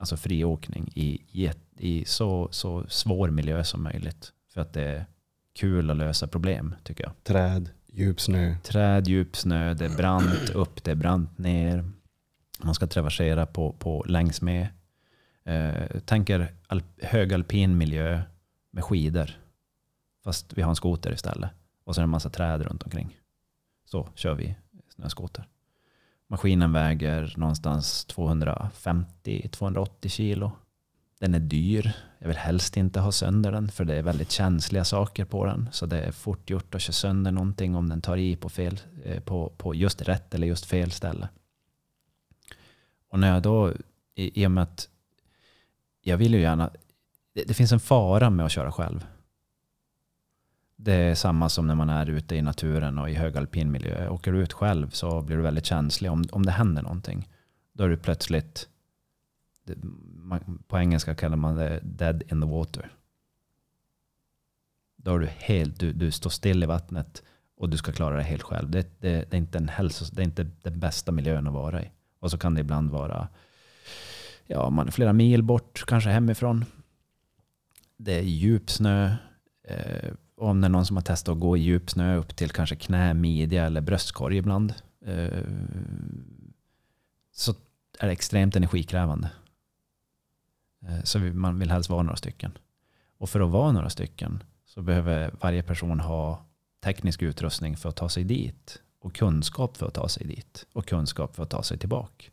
[SPEAKER 2] Alltså friåkning i, i, i så, så svår miljö som möjligt. För att det är kul att lösa problem tycker jag.
[SPEAKER 1] Träd, djup snö.
[SPEAKER 2] Träd, djup snö, det är brant upp, det är brant ner. Man ska traversera på, på längs med. Eh, tänker alp, högalpin miljö med skidor. Fast vi har en skoter istället. Och så är det en massa träd runt omkring. Så kör vi snöskoter. Maskinen väger någonstans 250-280 kilo. Den är dyr. Jag vill helst inte ha sönder den för det är väldigt känsliga saker på den. Så det är fort gjort att köra sönder någonting om den tar i på, fel, eh, på, på just rätt eller just fel ställe. Och när jag då, i, i och med att jag vill ju gärna, det, det finns en fara med att köra själv. Det är samma som när man är ute i naturen och i högalpin miljö. Åker du ut själv så blir du väldigt känslig om, om det händer någonting. Då är du plötsligt, det, man, på engelska kallar man det dead in the water. Då är du helt, du, du står still i vattnet och du ska klara det helt själv. Det, det, det är inte en hälsos, det är inte den bästa miljön att vara i. Och så kan det ibland vara, ja man är flera mil bort, kanske hemifrån. Det är djup snö. Eh, om det är någon som har testat att gå i djup snö upp till kanske knä, midja eller bröstkorg ibland. Eh, så är det extremt energikrävande. Eh, så man vill helst vara några stycken. Och för att vara några stycken så behöver varje person ha teknisk utrustning för att ta sig dit. Och kunskap för att ta sig dit. Och kunskap för att ta sig tillbaka.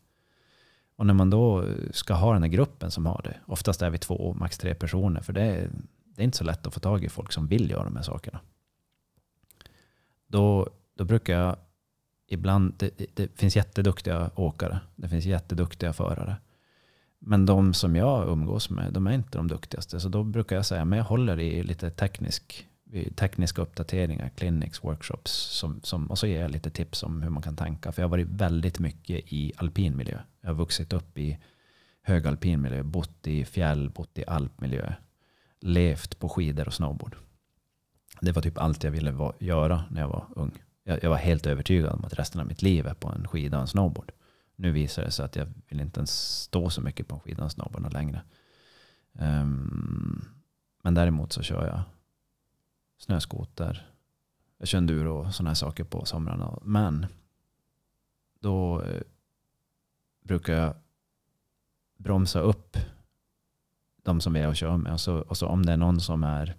[SPEAKER 2] Och när man då ska ha den här gruppen som har det. Oftast är vi två, max tre personer. För det är, det är inte så lätt att få tag i folk som vill göra de här sakerna. Då, då brukar jag ibland, det, det, finns jätteduktiga åkare. Det finns jätteduktiga förare. Men de som jag umgås med, de är inte de duktigaste. Så då brukar jag säga, men jag håller i lite teknisk, tekniska uppdateringar, clinics, workshops. Som, som, och så ger jag lite tips om hur man kan tanka. För jag har varit väldigt mycket i alpin miljö. Jag har vuxit upp i högalpin miljö, bott i fjäll, bott i alpmiljö. Levt på skidor och snowboard. Det var typ allt jag ville va- göra när jag var ung. Jag, jag var helt övertygad om att resten av mitt liv är på en skida och en snowboard. Nu visar det sig att jag vill inte ens stå så mycket på en skida och en snowboard längre. Um, men däremot så kör jag snöskoter. Jag kör enduro och sådana här saker på somrarna. Men då eh, brukar jag bromsa upp de som vi är och kör med. Och så, och så om det är någon som är,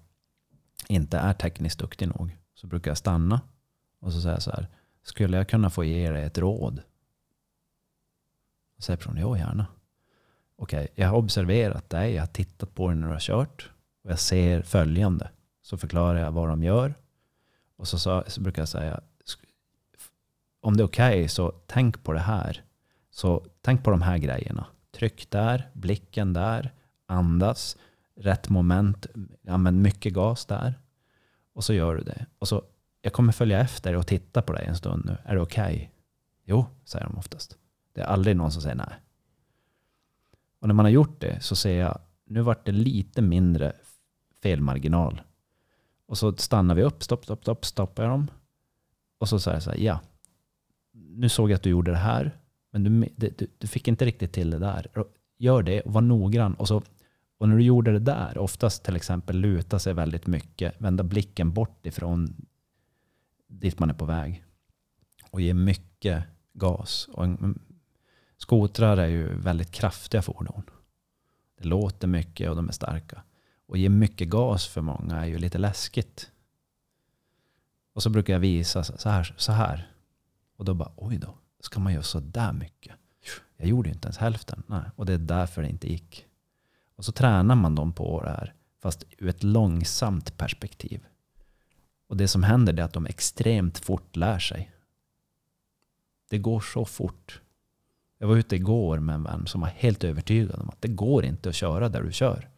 [SPEAKER 2] inte är tekniskt duktig nog så brukar jag stanna och så säga så här. Skulle jag kunna få ge dig ett råd? Och säger personen, ja gärna. Okej, jag har observerat dig, jag har tittat på dig när du har kört. Och jag ser följande. Så förklarar jag vad de gör. Och så, så, så brukar jag säga, om det är okej okay, så tänk på det här. Så tänk på de här grejerna. Tryck där, blicken där, andas. rätt moment, använd mycket gas där. Och så gör du det. Och så, jag kommer följa efter och titta på dig en stund nu. Är det okej? Okay? Jo, säger de oftast. Det är aldrig någon som säger nej. Och när man har gjort det så ser jag, nu vart det lite mindre felmarginal. Och så stannar vi upp, stopp, stopp, stopp, stoppar jag dem. Och så säger jag så här, ja, nu såg jag att du gjorde det här, men du, du, du fick inte riktigt till det där. Gör det och var noggrann. Och, så, och när du gjorde det där, oftast till exempel luta sig väldigt mycket, vända blicken bort ifrån dit man är på väg och ge mycket gas. Och en, mm, skotrar är ju väldigt kraftiga fordon. Det låter mycket och de är starka. Och ge mycket gas för många är ju lite läskigt. Och så brukar jag visa så här. Så här. Och då bara, oj då, ska man göra så där mycket? Jag gjorde ju inte ens hälften. Nej. Och det är därför det inte gick. Och så tränar man dem på det här, fast ur ett långsamt perspektiv. Och det som händer är att de extremt fort lär sig. Det går så fort. Jag var ute igår med en vän som var helt övertygad om att det går inte att köra där du kör.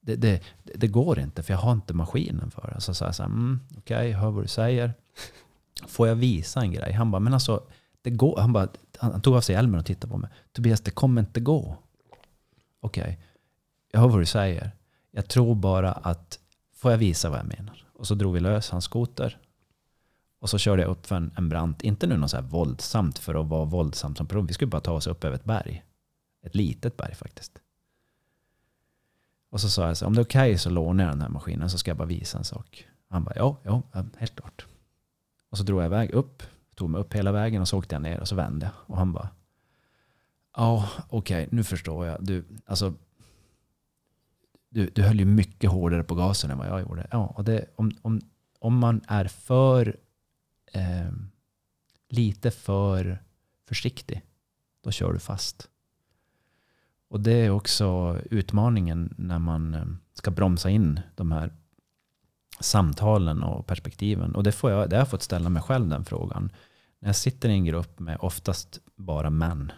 [SPEAKER 2] Det, det, det går inte för jag har inte maskinen för det. Så sa jag så här, mm, okej, okay, hör vad du säger. Får jag visa en grej? Han bara, men alltså, det går. Han, bara, han tog av sig hjälmen och tittade på mig. Tobias, det kommer inte gå. Okej, okay, jag hör vad du säger. Jag tror bara att, får jag visa vad jag menar? Och så drog vi lös hans skoter. Och så körde jag upp för en, en brant, inte nu något så här våldsamt för att vara våldsamt som prov. Vi skulle bara ta oss upp över ett berg. Ett litet berg faktiskt. Och så sa jag så om det är okej okay, så lånar jag den här maskinen så ska jag bara visa en sak. Han bara, ja, ja, helt klart. Och så drog jag iväg upp, tog mig upp hela vägen och så åkte jag ner och så vände jag. Och han bara, ja, okej, okay, nu förstår jag. Du, alltså, du, du höll ju mycket hårdare på gasen än vad jag gjorde. Ja, och det, om, om, om man är för eh, lite för försiktig, då kör du fast. Och det är också utmaningen när man eh, ska bromsa in de här samtalen och perspektiven. Och det, får jag, det har jag fått ställa mig själv den frågan. När jag sitter i en grupp med oftast bara män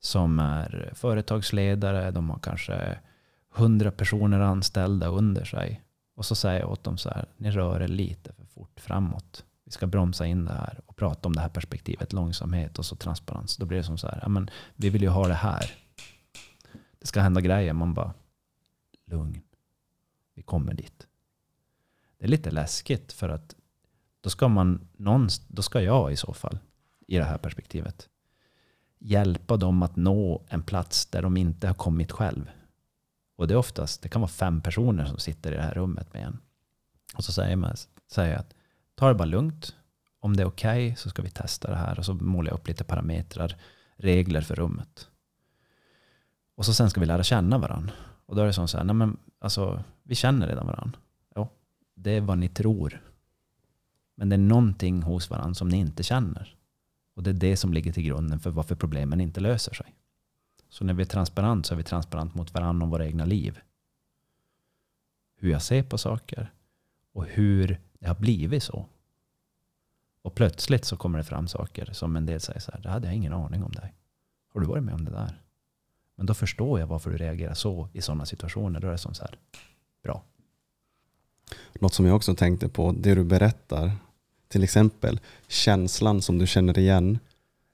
[SPEAKER 2] som är företagsledare, de har kanske hundra personer anställda under sig. Och så säger jag åt dem så här, ni rör er lite för fort framåt vi ska bromsa in det här och prata om det här perspektivet, långsamhet och så transparens. Då blir det som så här, ja, men vi vill ju ha det här. Det ska hända grejer. Man bara, lugn. Vi kommer dit. Det är lite läskigt för att då ska, man, då ska jag i så fall, i det här perspektivet, hjälpa dem att nå en plats där de inte har kommit själv. Och det är oftast, det kan vara fem personer som sitter i det här rummet med en. Och så säger man säger att ta det bara lugnt. Om det är okej okay, så ska vi testa det här. Och så målar jag upp lite parametrar, regler för rummet. Och så sen ska vi lära känna varandra. Och då är det som så här, nej men alltså, vi känner redan varandra. Ja, det är vad ni tror. Men det är någonting hos varandra som ni inte känner. Och det är det som ligger till grunden för varför problemen inte löser sig. Så när vi är transparent så är vi transparent mot varandra och våra egna liv. Hur jag ser på saker och hur det har blivit så. Och plötsligt så kommer det fram saker som en del säger så här, det hade jag ingen aning om dig. Har du varit med om det där? Men då förstår jag varför du reagerar så i sådana situationer. Då är det som så här, bra.
[SPEAKER 1] Något som jag också tänkte på, det du berättar, till exempel känslan som du känner igen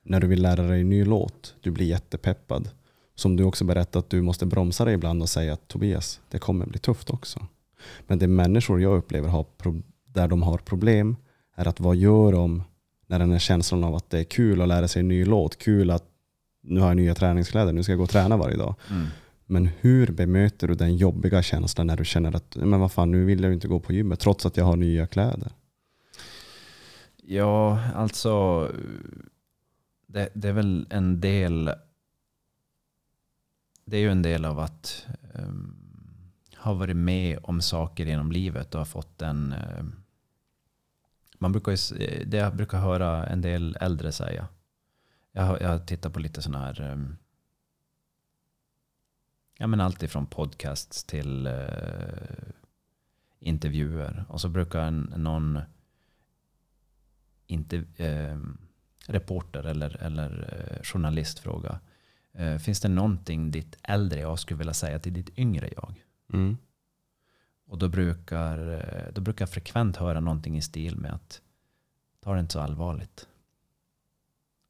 [SPEAKER 1] när du vill lära dig en ny låt. Du blir jättepeppad. Som du också berättar att du måste bromsa dig ibland och säga att Tobias, det kommer bli tufft också. Men det människor jag upplever har där de har problem är att vad gör de när den här känslan av att det är kul att lära sig en ny låt, kul att nu har jag nya träningskläder, nu ska jag gå och träna varje dag. Mm. Men hur bemöter du den jobbiga känslan när du känner att men vad fan, nu vill jag inte gå på gymmet trots att jag har nya kläder?
[SPEAKER 2] Ja, alltså det, det är väl en del det är ju en del av att um, ha varit med om saker genom livet och ha fått en... Eh, man brukar ju, eh, det jag brukar höra en del äldre säga. Jag jag tittar på lite sådana här... Um, ja, men allt ifrån podcasts till uh, intervjuer. Och så brukar en, någon inte, uh, reporter eller, eller eh, journalist fråga finns det någonting ditt äldre jag skulle vilja säga till ditt yngre jag?
[SPEAKER 1] Mm.
[SPEAKER 2] Och då brukar, eh, då brukar jag frekvent höra någonting i stil med att ta det inte så allvarligt.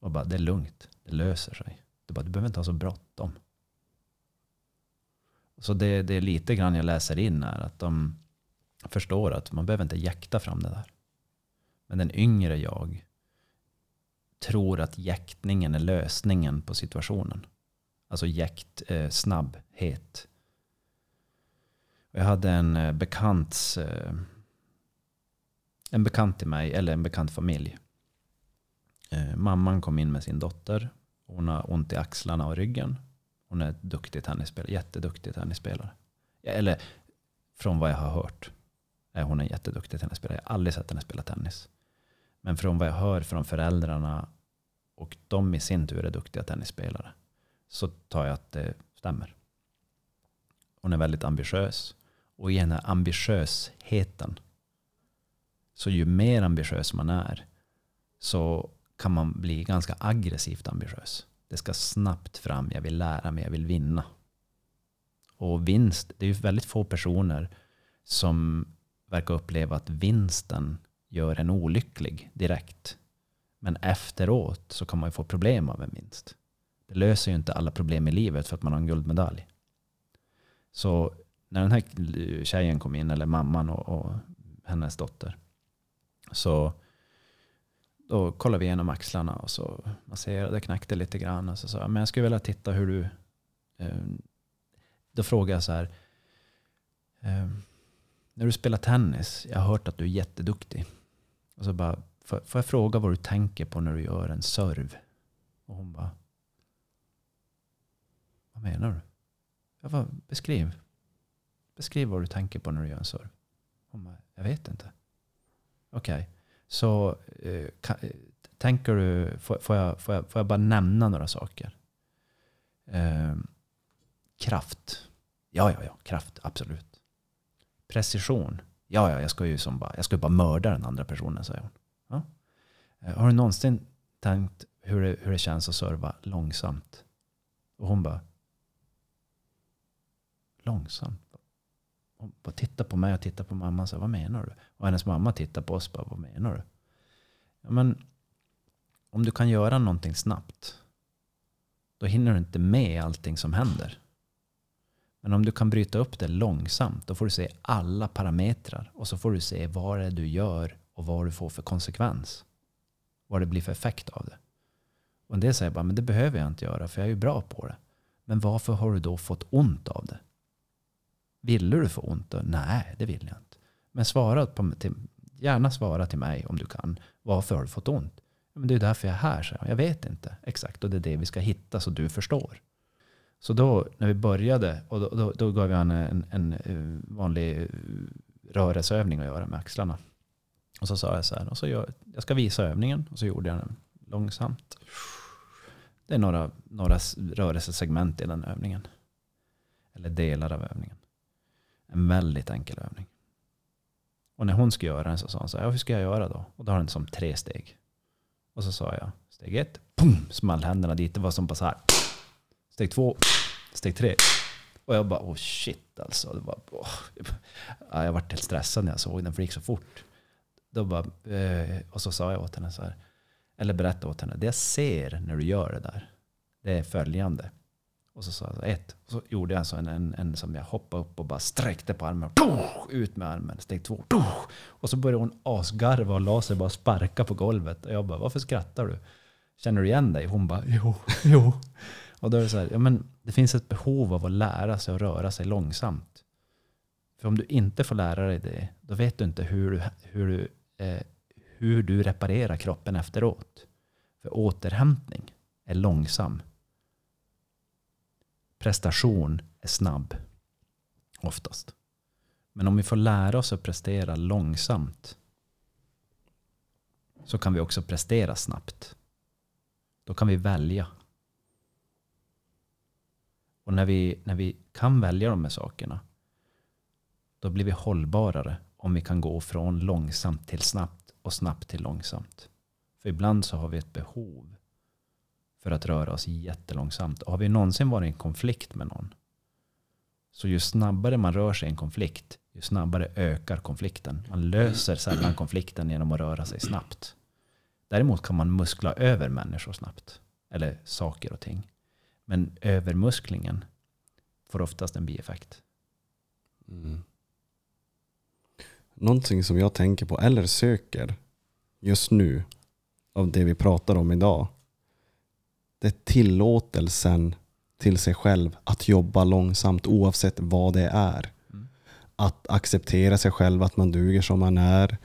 [SPEAKER 2] Och bara, det är lugnt, det löser sig. Du, bara, du behöver inte ha så bråttom. Så det, det är lite grann jag läser in här, att de förstår att man behöver inte jäkta fram det där. Men den yngre jag tror att jäktningen är lösningen på situationen. Alltså jäkt, eh, snabbhet. Jag hade en eh, bekant, eh, en bekant till mig, eller en bekant familj. Eh, mamman kom in med sin dotter. Hon har ont i axlarna och ryggen. Hon är duktig tennisspelare, jätteduktig tennisspelare. Eller från vad jag har hört är hon en jätteduktig tennisspelare. Jag har aldrig sett henne spela tennis. Men från vad jag hör från föräldrarna och de i sin tur är duktiga tennisspelare så tar jag att det stämmer. Hon är väldigt ambitiös. Och i den här ambitiösheten så ju mer ambitiös man är så kan man bli ganska aggressivt ambitiös. Det ska snabbt fram, jag vill lära mig, jag vill vinna. Och vinst, det är ju väldigt få personer som verkar uppleva att vinsten gör en olycklig direkt. Men efteråt så kan man ju få problem av en vinst. Det löser ju inte alla problem i livet för att man har en guldmedalj. Så när den här tjejen kom in, eller mamman och, och hennes dotter, så då kollade vi igenom axlarna och så masserade, knäckte lite grann. Och så sa jag, men jag skulle vilja titta hur du... Eh, då frågade jag så här. Eh, när du spelar tennis, jag har hört att du är jätteduktig. Och så bara, får, får jag fråga vad du tänker på när du gör en serv? Och hon bara, vad menar du? Jag bara, beskriv. Beskriv vad du tänker på när du gör en serve. Hon bara, jag vet inte. Okej, okay. så eh, kan, eh, tänker du, får, får, jag, får, jag, får jag bara nämna några saker? Eh, kraft. Ja, ja, ja, kraft, absolut. Precision. Ja, ja, jag ska ju som bara, jag ska bara mörda den andra personen, säger hon. Ja. Eh, har du någonsin tänkt hur det, hur det känns att serva långsamt? Och hon bara, långsamt. Hon bara tittar på mig och tittar på mamma och säger, vad menar du? Och hennes mamma tittar på oss och bara, vad menar du? Ja, men om du kan göra någonting snabbt, då hinner du inte med allting som händer. Men om du kan bryta upp det långsamt, då får du se alla parametrar. Och så får du se vad det är du gör och vad du får för konsekvens. Vad det blir för effekt av det. Och en del säger bara, men det behöver jag inte göra för jag är ju bra på det. Men varför har du då fått ont av det? Ville du få ont? Nej, det vill jag inte. Men svara på, till, gärna svara till mig om du kan. Varför har du fått ont? Men det är därför jag är här, så jag. vet inte exakt. Och det är det vi ska hitta så du förstår. Så då när vi började, och då, då, då gav jag en, en, en eh, vanlig eh, rörelseövning att göra med axlarna. Och så sa jag så här, och så gör, jag ska visa övningen. Och så gjorde jag den långsamt. Det är några, några rörelsesegment i den övningen. Eller delar av övningen. En väldigt enkel övning. Och när hon skulle göra den så sa hon så här, ja, hur ska jag göra då? Och då har den som tre steg. Och så sa jag, steg ett, pum, small händerna dit. Det var som bara så här. Steg två, steg tre. Och jag bara, oh shit alltså. Det var, oh. ja, jag vart helt stressad när jag såg den, för det gick så fort. Då bara, eh, och så sa jag åt henne så här, eller berättade åt henne, det jag ser när du gör det där, det är följande. Och så sa jag ett. Och så gjorde jag så en, en, en som jag hoppade upp och bara sträckte på armen. Och ut med armen. Steg två. Och så började hon asgarva och la sig bara sparka på golvet. Och jag bara, varför skrattar du? Känner du igen dig? Hon bara, jo, jo. Och då är det så här, ja men det finns ett behov av att lära sig att röra sig långsamt. För om du inte får lära dig det, då vet du inte hur du, hur du, eh, hur du reparerar kroppen efteråt. För återhämtning är långsam prestation är snabb. Oftast. Men om vi får lära oss att prestera långsamt så kan vi också prestera snabbt. Då kan vi välja. Och när vi, när vi kan välja de här sakerna då blir vi hållbarare om vi kan gå från långsamt till snabbt och snabbt till långsamt. För ibland så har vi ett behov för att röra oss jättelångsamt. Har vi någonsin varit i en konflikt med någon, så ju snabbare man rör sig i en konflikt, ju snabbare ökar konflikten. Man löser sällan konflikten genom att röra sig snabbt. Däremot kan man muskla över människor snabbt. Eller saker och ting. Men övermusklingen får oftast en bieffekt.
[SPEAKER 1] Mm. Någonting som jag tänker på eller söker just nu av det vi pratar om idag. Det är tillåtelsen till sig själv att jobba långsamt oavsett vad det är.
[SPEAKER 2] Mm.
[SPEAKER 1] Att acceptera sig själv, att man duger som man är.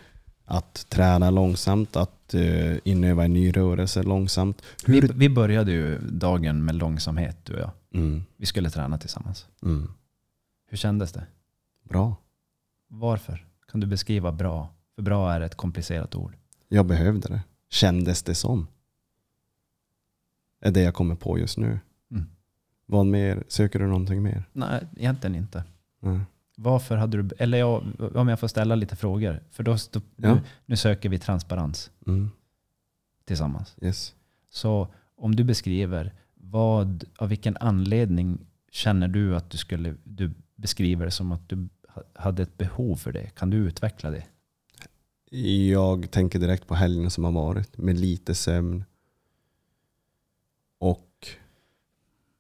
[SPEAKER 1] Att träna långsamt, att uh, inöva en ny rörelse långsamt.
[SPEAKER 2] Vi,
[SPEAKER 1] Hur...
[SPEAKER 2] vi började ju dagen med långsamhet du och jag.
[SPEAKER 1] Mm,
[SPEAKER 2] Vi skulle träna tillsammans.
[SPEAKER 1] mm.
[SPEAKER 2] Hur kändes det?
[SPEAKER 1] Bra.
[SPEAKER 2] Varför? Kan du beskriva bra? För bra är ett komplicerat ord.
[SPEAKER 1] Jag behövde det. Kändes det som. Är det jag kommer på just nu.
[SPEAKER 2] Mm.
[SPEAKER 1] Vad mer? Söker du någonting mer?
[SPEAKER 2] Nej, egentligen inte.
[SPEAKER 1] Nej.
[SPEAKER 2] Varför hade du, eller jag, om jag får ställa lite frågor. För då, stå,
[SPEAKER 1] Ja.
[SPEAKER 2] nu, nu söker vi transparens
[SPEAKER 1] Mm.
[SPEAKER 2] tillsammans.
[SPEAKER 1] Yes.
[SPEAKER 2] Så om du beskriver, vad, av vilken anledning känner du att du skulle, du beskriver det som att du ha- hade ett behov för det? Kan du utveckla det?
[SPEAKER 1] Jag tänker direkt på helgen som har varit med lite sömn och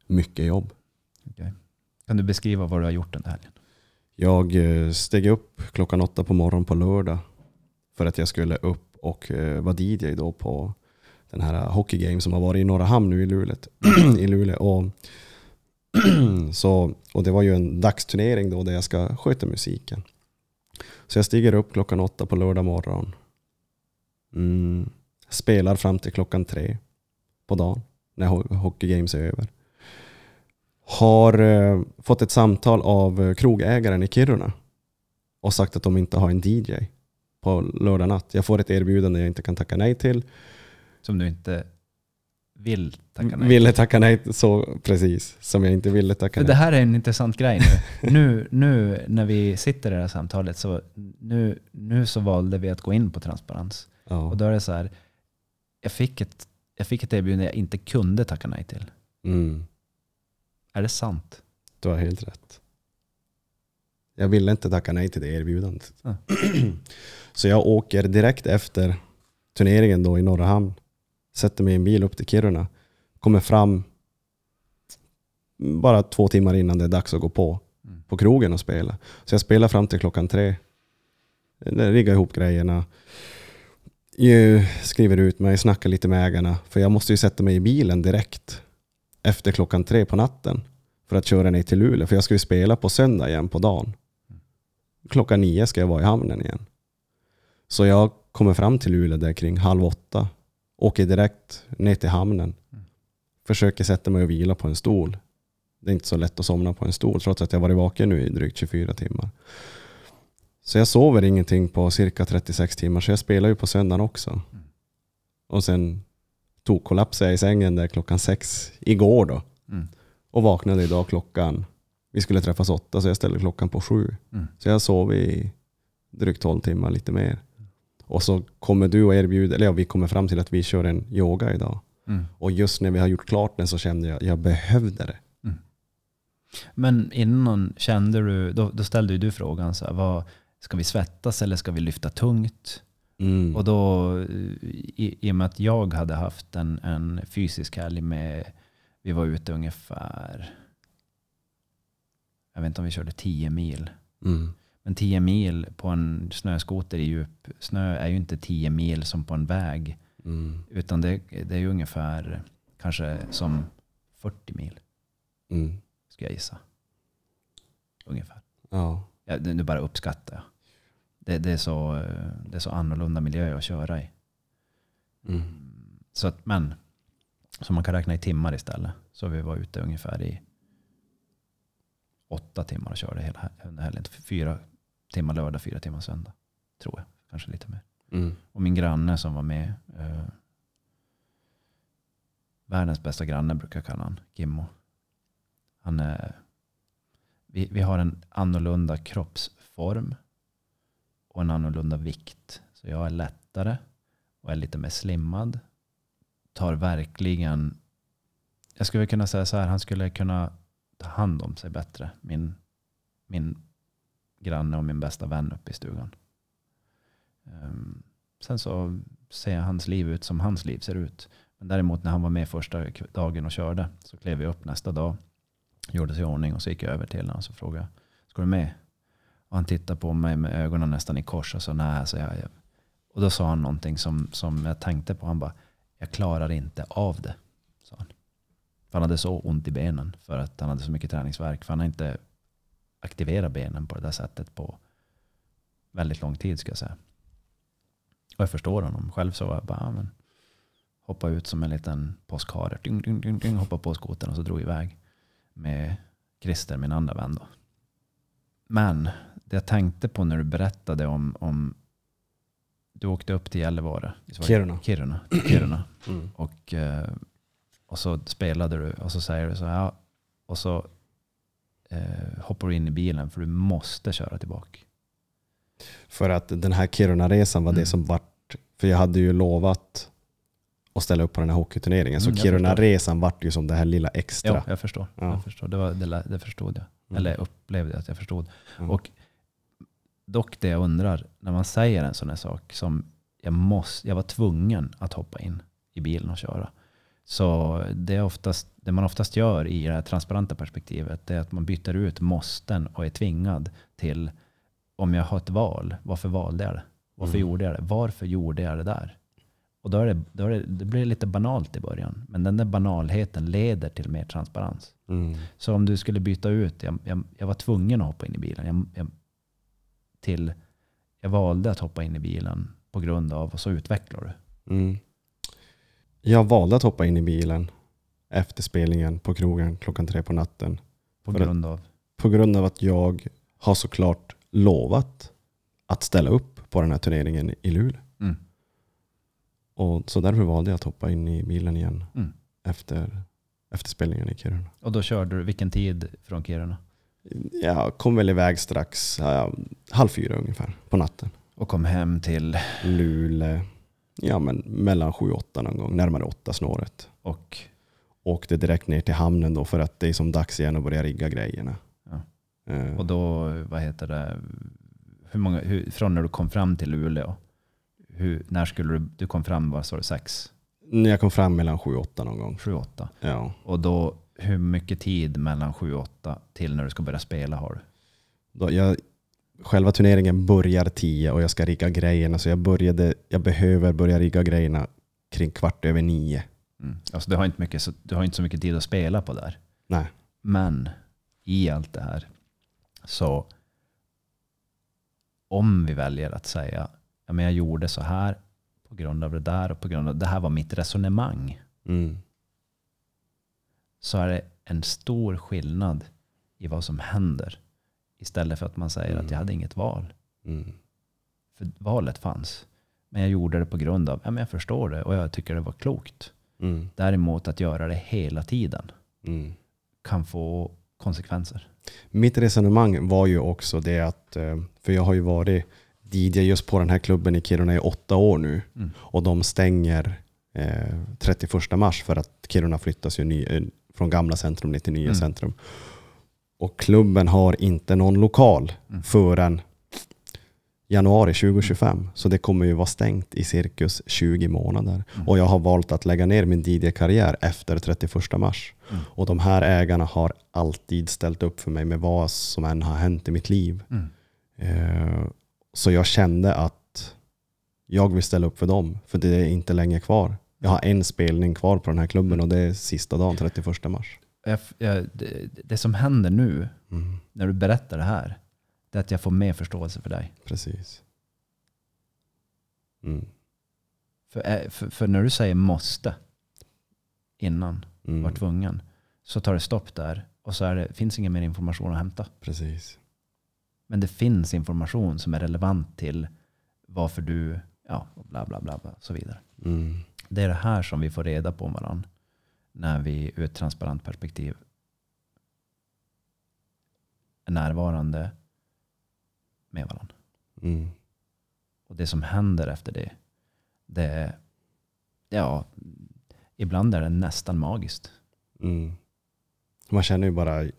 [SPEAKER 1] mycket jobb.
[SPEAKER 2] Kan du beskriva vad du har gjort den här helgen?
[SPEAKER 1] Jag eh, steg upp klockan åtta på morgonen på lördag för att jag skulle upp och eh, vara DJ då på den här hockey game som har varit i Norra Hamn nu i Luleå. I Luleå. Och, så, och det var ju en dagsturnering då där jag ska sköta musiken. Så jag stiger upp klockan åtta på lördag morgon. Mm, spelar fram till klockan tre på dagen när ho- hockey games är över. Har eh, fått ett samtal av eh, krogägaren i Kiruna och sagt att de inte har en DJ på lördag natt. Jag får ett erbjudande jag inte kan tacka nej till.
[SPEAKER 2] Som du inte vill tacka nej
[SPEAKER 1] Ville tacka nej så precis som jag inte ville tacka nej.
[SPEAKER 2] det här är en intressant grej nu. nu. Nu när vi sitter i det här samtalet så nu, nu så valde vi att gå in på transparens.
[SPEAKER 1] Ja.
[SPEAKER 2] Och då är det så här, jag fick ett, jag fick ett erbjudande jag inte kunde tacka nej till.
[SPEAKER 1] Mm,
[SPEAKER 2] Är det sant?
[SPEAKER 1] du har helt rätt. Jag ville inte tacka nej till det erbjudandet.
[SPEAKER 2] Ja.
[SPEAKER 1] Så jag åker direkt efter turneringen då i Norra Hamn. Sätter mig i en bil upp till Kiruna. Kommer fram bara två timmar innan det är dags att gå på.
[SPEAKER 2] Mm.
[SPEAKER 1] på krogen och spela. Så jag spelar fram till klockan tre. Jag Riggar ihop grejerna. Ju- Skriver ut mig, snackar lite med ägarna. För jag måste ju sätta mig i bilen direkt efter klockan tre på natten. För att köra ner till Luleå. För jag ska ju spela på söndag igen på dagen. Klockan nio ska jag vara i hamnen igen. Så jag kommer fram till Luleå där kring halv åtta. Åker direkt ner till hamnen. Försöker sätta mig och vila på en stol. Det är inte så lätt att somna på en stol trots att jag varit vaken nu i drygt 24 timmar. Så jag sover ingenting på cirka 36 timmar så jag spelar ju på söndagen också. Och sen tog kollapsade jag i sängen där klockan sex igår då.
[SPEAKER 2] Mm.
[SPEAKER 1] Och vaknade idag klockan, vi skulle träffas åtta så jag ställde klockan på sju.
[SPEAKER 2] Mm.
[SPEAKER 1] Så jag sov i drygt 12 timmar, lite mer. Och så kommer du och erbjuder, eller ja, vi kommer fram till att vi kör en yoga idag.
[SPEAKER 2] Mm.
[SPEAKER 1] Och just när vi har gjort klart den så kände jag, jag behövde det.
[SPEAKER 2] Men innan kände du, då, då ställde du frågan så här, vad, ska vi svettas eller ska vi lyfta tungt?
[SPEAKER 1] Mm.
[SPEAKER 2] Och då, i, i och med att jag hade haft en, en fysisk helg med, vi var ute ungefär, jag vet inte om vi körde 10 mil.
[SPEAKER 1] Mm.
[SPEAKER 2] Men 10 mil på en snöskoter i djup snö är ju inte 10 mil som på en väg.
[SPEAKER 1] Mm.
[SPEAKER 2] Utan det, det är ju ungefär kanske som 40 mil,
[SPEAKER 1] Mm.
[SPEAKER 2] ska jag gissa. Ungefär.
[SPEAKER 1] Ja.
[SPEAKER 2] Ja, nu bara uppskattar jag. Det, det, är så, eh, det är så annorlunda miljö att köra i.
[SPEAKER 1] Mm.
[SPEAKER 2] Så att, men, så man kan räkna i timmar istället. Så vi var ute ungefär i åtta timmar och körde hela under helgen. Fyra timmar lördag, fyra timmar söndag. Tror jag. Kanske lite mer.
[SPEAKER 1] Mm.
[SPEAKER 2] Och min granne som var med. Eh, världens bästa granne brukar jag kalla han. Gimmo. Han är, vi, vi har en annorlunda kroppsform. Och en annorlunda vikt. Så jag är lättare. Och är lite mer slimmad. Tar verkligen jag skulle kunna säga så här, han skulle kunna ta hand om sig bättre. Min, min granne och min bästa vän uppe i stugan. Um, sen så ser hans liv ut som hans liv ser ut. Men däremot när han var med första dagen och körde så klev vi upp nästa dag. Gjorde sig i ordning och så gick jag över till honom och så frågade Ska du med? Och han tittade på mig med ögonen nästan i kors och sa nej. Så jag, och då sa han någonting som, som jag tänkte på. Han bara, jag klarar inte av det. Sa han. För han hade så ont i benen för att han hade så mycket träningsverk. För han har inte aktiverat benen på det där sättet på väldigt lång tid ska jag säga. Och jag förstår honom. Själv så var jag bara, men, hoppa ut som en liten påskhare. Ding, ding, ding, ding, hoppa på skoten och så drog iväg med Christer, min andra vän. Då. Men det jag tänkte på när du berättade om, om du åkte upp till Gällivare.
[SPEAKER 1] Kiruna.
[SPEAKER 2] Kiruna. Kiruna. Mm. Och, eh, och så spelade du och så säger du så här. Och så eh, hoppar du in i bilen för du måste köra tillbaka.
[SPEAKER 1] För att den här Kiruna-resan var mm. det som vart, för jag hade ju lovat att ställa upp på den här hockeyturneringen. Så mm, Kiruna-resan vart ju som det här lilla extra.
[SPEAKER 2] Ja, jag förstår. Ja. Jag förstår. Det, var, det, det förstod jag. Mm. Eller upplevde att jag förstod. Mm. Och dock det jag undrar, när man säger en sån här sak som jag, måste, jag var tvungen att hoppa in i bilen och köra. Så det, är oftast, det man oftast gör i det här transparenta perspektivet är att man byter ut måsten och är tvingad till om jag har ett val, varför valde jag det? Varför mm. gjorde jag det? Varför gjorde jag det där? Och då, är det, då är det, det blir lite banalt i början. Men den där banalheten leder till mer transparens. Mm. Så om du skulle byta ut, jag, jag, jag, var tvungen att hoppa in i bilen. Jag, till, jag valde att hoppa in i bilen på grund av, och så utvecklar du. Mm.
[SPEAKER 1] Jag valde att hoppa in i bilen efter spelningen på krogen klockan tre på natten.
[SPEAKER 2] På grund av?
[SPEAKER 1] På grund av att jag har såklart lovat att ställa upp på den här turneringen i Luleå. Mm. Och så därför valde jag att hoppa in i bilen igen mm. efter, efter spelningen i Kiruna.
[SPEAKER 2] Och då körde du, vilken tid från Kiruna?
[SPEAKER 1] Jag kom väl iväg strax ja, halv fyra ungefär på natten.
[SPEAKER 2] Och kom hem till?
[SPEAKER 1] Luleå, ja men mellan sju och åtta någon gång, närmare åtta snåret.
[SPEAKER 2] Och?
[SPEAKER 1] Åkte direkt ner till hamnen då för att det är som dags igen att börja rigga grejerna. Ja.
[SPEAKER 2] Uh. Och då, vad heter det, hur många, hur, från när du kom fram till Luleå, hur, när skulle du, du kom fram, vad sa du, sex?
[SPEAKER 1] Jag kom fram mellan sju och åtta någon gång.
[SPEAKER 2] Sju, åtta.
[SPEAKER 1] Ja.
[SPEAKER 2] Och då, hur mycket tid mellan sju och åtta till när du ska börja spela har du?
[SPEAKER 1] Då jag, själva turneringen börjar tio och jag ska rigga grejerna. Så jag, började, jag behöver börja rigga grejerna kring kvart över nio.
[SPEAKER 2] Mm. Alltså du, har inte mycket, så, du har inte så mycket tid att spela på där.
[SPEAKER 1] Nej.
[SPEAKER 2] Men i allt det här så om vi väljer att säga ja, men jag gjorde så här på grund av det där och på grund av det här var mitt resonemang. Mm. Så är det en stor skillnad i vad som händer. Istället för att man säger mm. att jag hade inget val. Mm. För valet fanns. Men jag gjorde det på grund av, ja men jag förstår det och jag tycker det var klokt. Mm. Däremot att göra det hela tiden mm. kan få konsekvenser.
[SPEAKER 1] Mitt resonemang var ju också det att, eh, för jag har ju varit DJ just på den här klubben i Kiruna i åtta år nu. Mm. Och de stänger eh, 31 mars för att Kiruna flyttas ju ny, eh, från gamla centrum ner till nya mm. centrum. Och klubben har inte någon lokal mm. förrän januari 2025. Så det kommer ju vara stängt i cirkus 20 månader. Mm. Och jag har valt att lägga ner min DJ-karriär efter 31 mars. Mm. Och de här ägarna har alltid ställt upp för mig med vad som än har hänt i mitt liv. Mm. Eh, så jag kände att jag vill ställa upp för dem, för det är inte länge kvar. Jag har en spelning kvar på den här klubben och det är sista dagen, 31 mars.
[SPEAKER 2] Jag, jag, det, det, som händer nu, mm. när du berättar det här, det är att jag får mer förståelse för dig.
[SPEAKER 1] Precis. Mm.
[SPEAKER 2] För, eh, för, för, när du säger måste innan, mm. var tvungen, så tar det stopp där och så det, finns ingen mer information att hämta.
[SPEAKER 1] Precis.
[SPEAKER 2] Men det finns information som är relevant till varför du, ja, bla bla bla, bla så vidare. Mm. Det är det här som vi får reda på om varandra när vi ur ett transparent perspektiv är närvarande med varandra. Mm. Och det som händer efter det, det är, ja, ibland är det nästan magiskt.
[SPEAKER 1] Mm. Man känner ju bara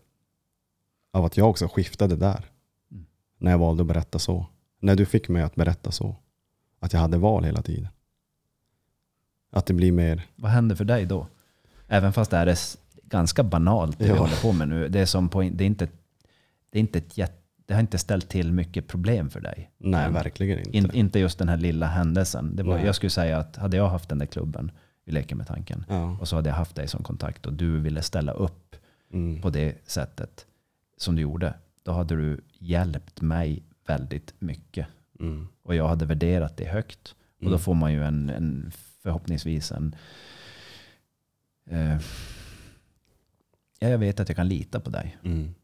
[SPEAKER 1] av att jag också skiftade där.
[SPEAKER 2] Mm.
[SPEAKER 1] När jag valde att berätta så. När du fick mig att berätta så. Att jag hade val hela tiden. Att det blir mer,
[SPEAKER 2] Vad händer för dig då? Även fast det är ganska banalt det vi
[SPEAKER 1] Ja.
[SPEAKER 2] håller på med nu. Det, är som på, det, är inte, det, är inte ett jätte, det har inte ställt till mycket problem för dig.
[SPEAKER 1] nej
[SPEAKER 2] Mm.
[SPEAKER 1] verkligen inte.
[SPEAKER 2] In, inte just den här lilla händelsen. Det var,
[SPEAKER 1] Nej.
[SPEAKER 2] jag skulle säga att hade jag haft den där klubben, vi leker med tanken,
[SPEAKER 1] ja.
[SPEAKER 2] och så hade jag haft dig som kontakt och du ville ställa upp
[SPEAKER 1] mm.
[SPEAKER 2] på det sättet som du gjorde, då hade du hjälpt mig väldigt mycket.
[SPEAKER 1] Mm.
[SPEAKER 2] Och jag hade värderat det högt. Och då
[SPEAKER 1] Mm.
[SPEAKER 2] får man ju en, en förhoppningsvis en... Eh, ja, jag vet att jag kan lita på dig.
[SPEAKER 1] Mm.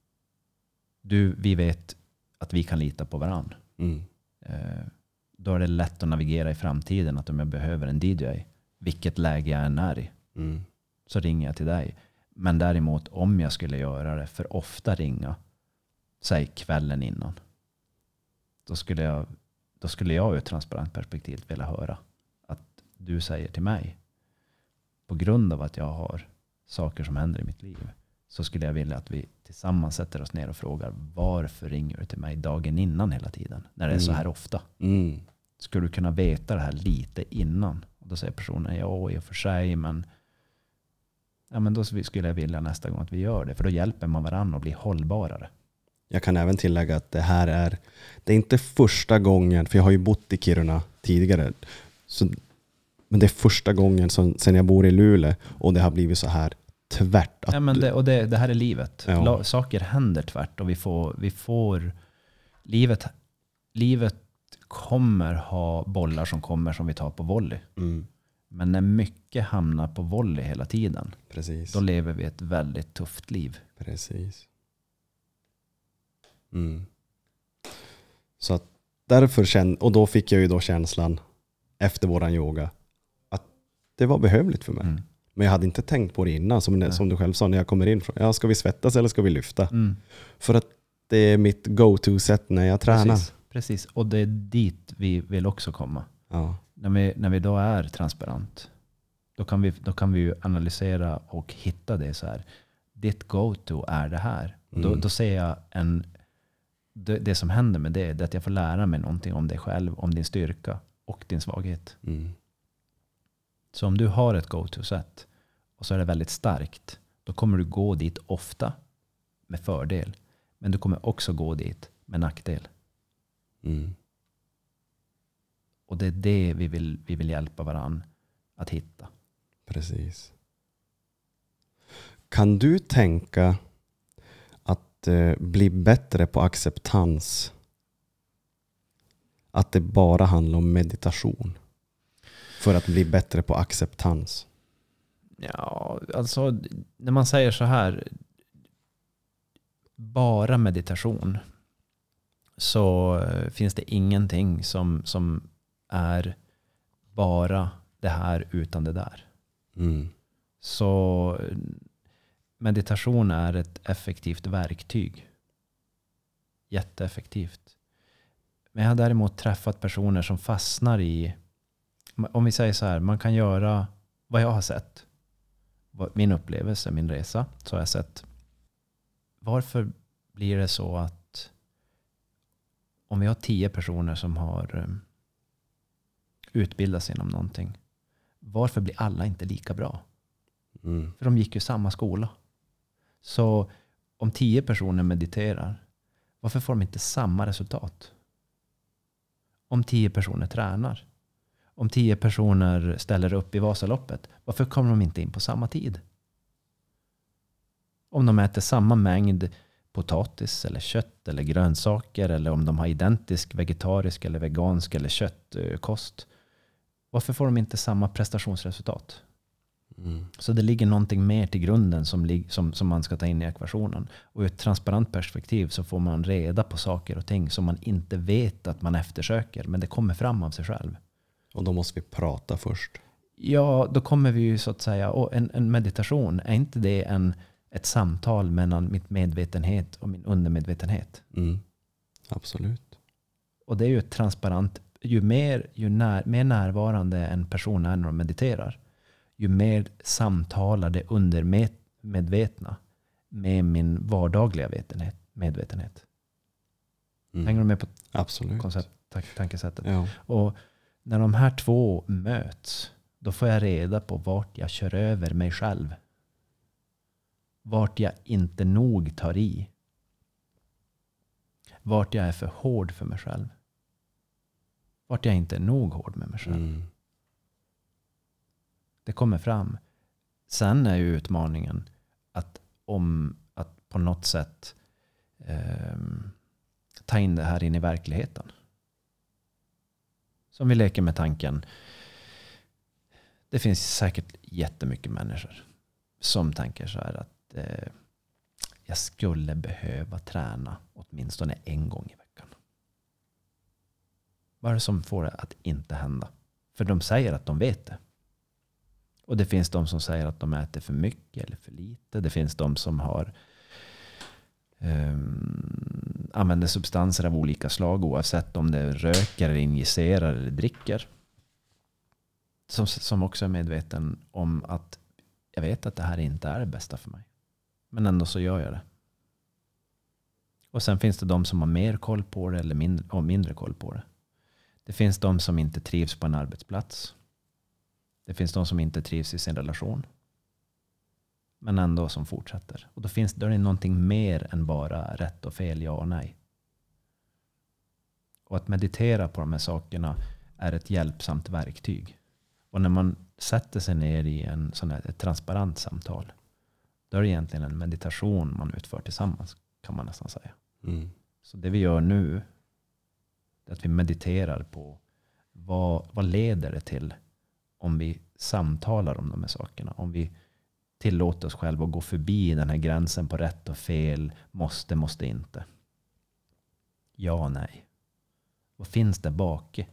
[SPEAKER 2] Du, vi vet att vi kan lita på varandra.
[SPEAKER 1] Mm.
[SPEAKER 2] Eh, då är det lätt att navigera i framtiden. Att om jag behöver en DJ, vilket läge jag än är i,
[SPEAKER 1] Mm.
[SPEAKER 2] så ringer jag till dig. Men däremot om jag skulle göra det för ofta ringa, säg kvällen innan, då skulle jag, då skulle jag ur ett transparent perspektiv vilja höra du säger till mig, på grund av att jag har saker som händer i mitt liv, så skulle jag vilja att vi tillsammans sätter oss ner och frågar varför ringer du till mig dagen innan hela tiden? När det är så
[SPEAKER 1] Mm.
[SPEAKER 2] här ofta.
[SPEAKER 1] Mm.
[SPEAKER 2] Skulle du kunna veta det här lite innan? Och då säger personen ja, i och för sig, men, ja, men då skulle jag vilja nästa gång att vi gör det. För då hjälper man varandra att bli hållbarare.
[SPEAKER 1] Jag kan även tillägga att det här är, det är inte första gången, för jag har ju bott i Kiruna tidigare, så, men det är första gången som, sen jag bor i Luleå och det har blivit så här tvärt.
[SPEAKER 2] Ja, men det, och det, det här är livet.
[SPEAKER 1] Ja.
[SPEAKER 2] Saker händer tvärt och vi får, vi får livet, livet kommer ha bollar som kommer som vi tar på volley.
[SPEAKER 1] mm,
[SPEAKER 2] Men när mycket hamnar på volley hela tiden,
[SPEAKER 1] precis.
[SPEAKER 2] då lever vi ett väldigt tufft liv.
[SPEAKER 1] Precis. Mm. Så att därför kände, och då fick jag ju då känslan efter våran yoga det var behövligt för mig.
[SPEAKER 2] Mm.
[SPEAKER 1] Men jag hade inte tänkt på det innan, som,
[SPEAKER 2] Nej.
[SPEAKER 1] som du själv sa när jag kommer in. Från, ja, ska vi svettas eller ska vi lyfta?
[SPEAKER 2] Mm.
[SPEAKER 1] För att det är mitt go-to-sätt när jag tränar.
[SPEAKER 2] Precis, precis. Och det är dit vi vill också komma.
[SPEAKER 1] Ja.
[SPEAKER 2] När vi, när vi då är transparent, då kan vi, då kan vi ju analysera och hitta det så här. Ditt go-to är det här. Och Då,
[SPEAKER 1] Mm.
[SPEAKER 2] då ser jag en... Det, det som händer med det, det är att jag får lära mig någonting om dig själv, om din styrka och din svaghet.
[SPEAKER 1] Mm.
[SPEAKER 2] Så om du har ett go-to-sätt och så är det väldigt starkt, då kommer du gå dit ofta med fördel. Men du kommer också gå dit med nackdel.
[SPEAKER 1] Mm.
[SPEAKER 2] Och det är det vi vill, vi vill hjälpa varandra att hitta.
[SPEAKER 1] Precis. Kan du tänka att eh, bli bättre på acceptans? Att det bara handlar om meditation? För att bli bättre på acceptans?
[SPEAKER 2] Ja, alltså när man säger så här, bara meditation, så eh, finns det ingenting som, som är bara det här utan det där.
[SPEAKER 1] Mm.
[SPEAKER 2] Så meditation är ett effektivt verktyg. Jätteeffektivt. Men jag har däremot träffat personer som fastnar i, om vi säger så här, man kan göra vad jag har sett, min upplevelse, min resa, så har jag sett varför blir det så att om vi har tio personer som har eh, utbildat sig inom någonting, varför blir alla inte lika bra?
[SPEAKER 1] Mm.
[SPEAKER 2] För de gick ju samma skola. Så om tio personer mediterar, varför får de inte samma resultat? Om tio personer tränar, om tio personer ställer upp i Vasaloppet, varför kommer de inte in på samma tid? Om de äter samma mängd potatis eller kött eller grönsaker eller om de har identisk vegetarisk eller vegansk eller köttkost. Varför får de inte samma prestationsresultat?
[SPEAKER 1] Mm.
[SPEAKER 2] Så det ligger någonting mer till grunden som, som, som man ska ta in i ekvationen. Och ur ett transparent perspektiv så får man reda på saker och ting som man inte vet att man eftersöker. Men det kommer fram av sig själv.
[SPEAKER 1] Och då måste vi prata först.
[SPEAKER 2] Ja, då kommer vi ju så att säga, och en, en meditation, är inte det en, ett samtal mellan mitt medvetenhet och min undermedvetenhet?
[SPEAKER 1] Mm. Absolut.
[SPEAKER 2] Och det är ju ett transparent, ju mer, ju när, mer närvarande en person är när de mediterar, ju mer samtalar det medvetna med min vardagliga vetenhet, medvetenhet.
[SPEAKER 1] Mm.
[SPEAKER 2] Hänger du med på
[SPEAKER 1] Absolut.
[SPEAKER 2] koncept, tank- tankesättet?
[SPEAKER 1] Ja.
[SPEAKER 2] Och när de här två möts, då får jag reda på vart jag kör över mig själv. Vart jag inte nog tar i. Vart jag är för hård för mig själv. Vart jag inte är nog hård med mig själv.
[SPEAKER 1] Mm.
[SPEAKER 2] Det kommer fram. Sen är ju utmaningen att, om, att på något sätt ehm, ta in det här in i verkligheten. Som vi leker med tanken. Det finns säkert jättemycket människor som tänker så här att eh, jag skulle behöva träna åtminstone en gång i veckan. Vad är det som får det att inte hända? För de säger att de vet det. Och det finns de som säger att de äter för mycket eller för lite. Det finns de som har eh, använder substanser av olika slag oavsett om det röker, eller injicerar eller dricker. Som, som också är medveten om att jag vet att det här inte är det bästa för mig. Men ändå så gör jag det. Och sen finns det de som har mer koll på det eller mindre, och mindre koll på det. Det finns de som inte trivs på en arbetsplats. Det finns de som inte trivs i sin relation. Men ändå som fortsätter. Och då, finns, då är det någonting mer än bara rätt och fel, ja och nej. Och att meditera på de här sakerna är ett hjälpsamt verktyg. Och när man sätter sig ner i en sån här, ett transparent samtal. Då är det egentligen en meditation man utför tillsammans. Kan man nästan säga.
[SPEAKER 1] Mm.
[SPEAKER 2] Så det vi gör nu är att vi mediterar på vad, vad leder det till om vi samtalar om de här sakerna. Om vi tillåter oss själva att gå förbi den här gränsen på rätt och fel, måste, måste inte. Ja, nej. Vad finns där bak?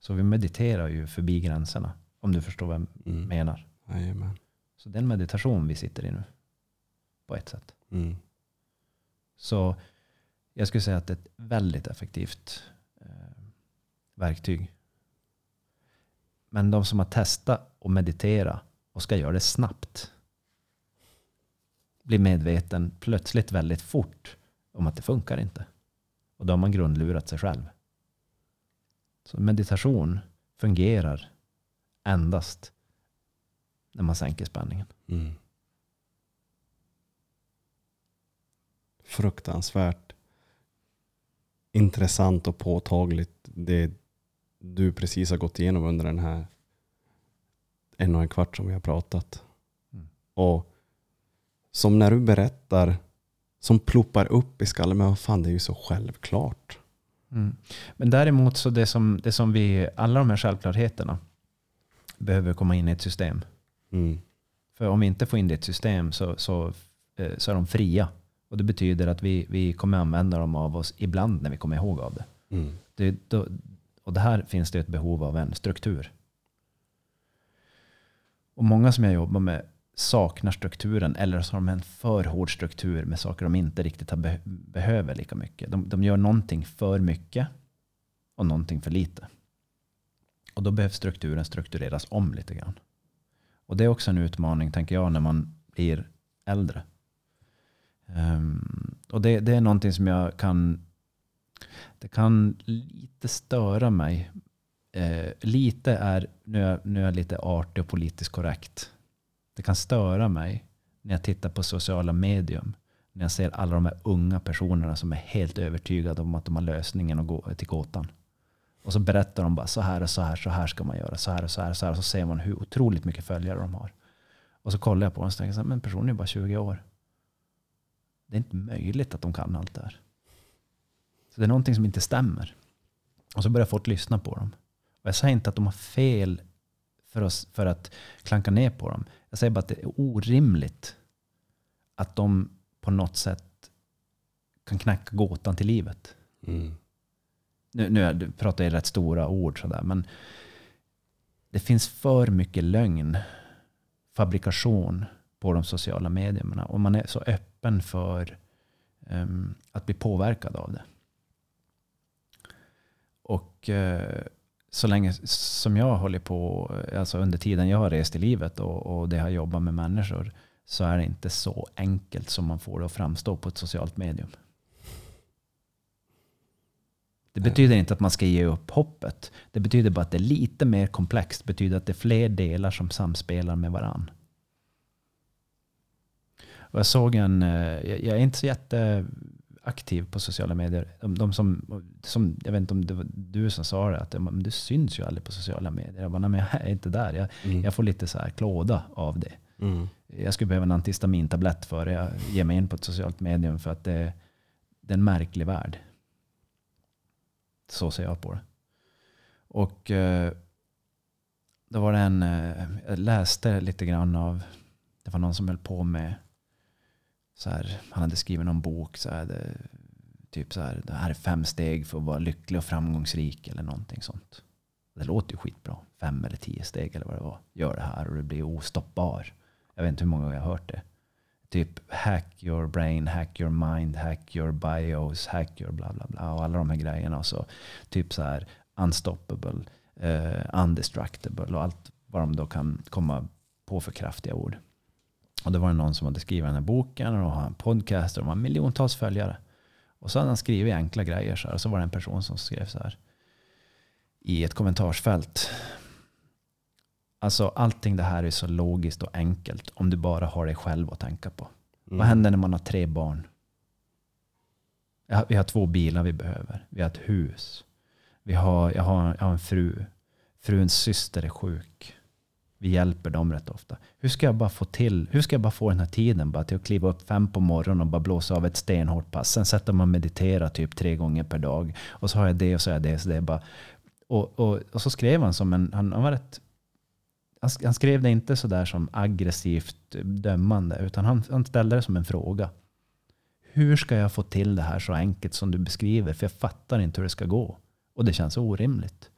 [SPEAKER 2] Så vi mediterar ju förbi gränserna. Om du förstår vad jag
[SPEAKER 1] Mm.
[SPEAKER 2] menar.
[SPEAKER 1] Jajamän.
[SPEAKER 2] Så det är en meditation vi sitter i nu. På ett sätt.
[SPEAKER 1] Mm.
[SPEAKER 2] Så jag skulle säga att det är ett väldigt effektivt eh, verktyg. Men de som har testat att meditera och ska göra det snabbt blir medveten plötsligt väldigt fort om att det funkar inte. Och då har man grundlurat sig själv. Så meditation fungerar endast när man sänker spänningen.
[SPEAKER 1] Mm. Fruktansvärt intressant och påtagligt det du precis har gått igenom under den här en och en kvart som vi har pratat.
[SPEAKER 2] Mm.
[SPEAKER 1] Och som när du berättar, som ploppar upp i skallen, men vad fan det är ju så självklart.
[SPEAKER 2] Mm. Men däremot så det som, det som vi, alla de här självklarheterna behöver komma in i ett system.
[SPEAKER 1] Mm.
[SPEAKER 2] För om vi inte får in det i ett system så, så, eh, så är de fria. Och det betyder att vi, vi kommer använda dem av oss ibland när vi kommer ihåg av det.
[SPEAKER 1] Mm.
[SPEAKER 2] det då, och det här finns det ett behov av en struktur. Och många som jag jobbar med saknar strukturen eller så har de en för hård struktur med saker de inte riktigt har be- behöver lika mycket. De, de gör någonting för mycket och någonting för lite. Och då behöver strukturen struktureras om lite grann. Och det är också en utmaning, tänker jag, när man blir äldre. Um, och det, det är någonting som jag kan det kan lite störa mig. Eh, lite är, nu är, nu är jag lite artig och politiskt korrekt. Det kan störa mig när jag tittar på sociala medium. När jag ser alla de här unga personerna som är helt övertygade om att de har lösningen och gå till gåtan. Och så berättar de bara så här och så här, så här ska man göra, så här och så här, så här. Och så ser man hur otroligt mycket följare de har. Och så kollar jag på dem och så tänker jag, men personen är bara 20 år. Det är inte möjligt att de kan allt det här. Så det är någonting som inte stämmer. Och så börjar folk lyssna på dem. Och jag säger inte att de har fel för, oss, för att klanka ner på dem. Jag säger bara att det är orimligt att de på något sätt kan knacka gåtan till livet.
[SPEAKER 1] Mm.
[SPEAKER 2] Nu, nu pratar jag i rätt stora ord sådär, men det finns för mycket lögn, fabrikation på de sociala medierna. Och man är så öppen för em, att bli påverkad av det. Och eh, så länge som jag håller på, alltså under tiden jag har rest i livet och, och det har jobbat med människor, så är det inte så enkelt som man får det att framstå på ett socialt medium. Det betyder inte att man ska ge upp hoppet. Det betyder bara att det är lite mer komplext. Det betyder att det är fler delar som samspelar med varann. Och jag såg en, eh, jag är inte så jätteaktiv på sociala medier. De, de som, som, jag vet inte om det var du som sa det, att men du syns ju aldrig på sociala medier. Jag bara, nej men jag är inte där. Jag,
[SPEAKER 1] Mm.
[SPEAKER 2] jag får lite så här klåda av det.
[SPEAKER 1] Mm.
[SPEAKER 2] Jag skulle behöva en antihistamintablett för jag ger mig in på ett socialt medium för att det, det är en märklig värld. Så ser jag på det. Och eh, då var det en, eh, jag läste lite grann av, det var någon som höll på med, så här, han hade skrivit någon bok, så här, det, typ så här, det här är fem steg för att vara lycklig och framgångsrik eller någonting sånt. Det låter ju skitbra. Fem eller tio steg eller vad det var. Gör det här och du blir ostoppbar. Jag vet inte hur många gånger jag har hört det. Typ hack your brain, hack your mind, hack your bios, hack your bla bla bla. Och alla de här grejerna. Och så typ så här unstoppable, eh, uh, undestructible och allt vad de då kan komma på för kraftiga ord. Och det var det någon som hade skrivit den här boken och har en podcast och de har miljontals följare. Och så hade han skrivit enkla grejer så här. Och så var det en person som skrev så här i ett kommentarsfält. Alltså allting det här är så logiskt och enkelt om du bara har dig själv att tänka på.
[SPEAKER 1] Mm.
[SPEAKER 2] Vad händer när man har tre barn? Vi har två bilar vi behöver. Vi har ett hus. Vi har, jag, har, jag har en fru. Fruns syster är sjuk. Vi hjälper dem rätt ofta. Hur ska jag bara få till, hur ska jag bara få den här tiden bara till att kliva upp fem på morgonen och bara blåsa av ett stenhårt pass. Sen sätter man och mediterar typ tre gånger per dag. Och så har jag det och så har jag det. Så det är bara, och, och, och så skrev han som en, han, han var rätt han han skrev det inte sådär som aggressivt dömande, utan han, han ställde det som en fråga. Hur ska jag få till det här så enkelt som du beskriver? För jag fattar inte hur det ska gå. Och det känns orimligt.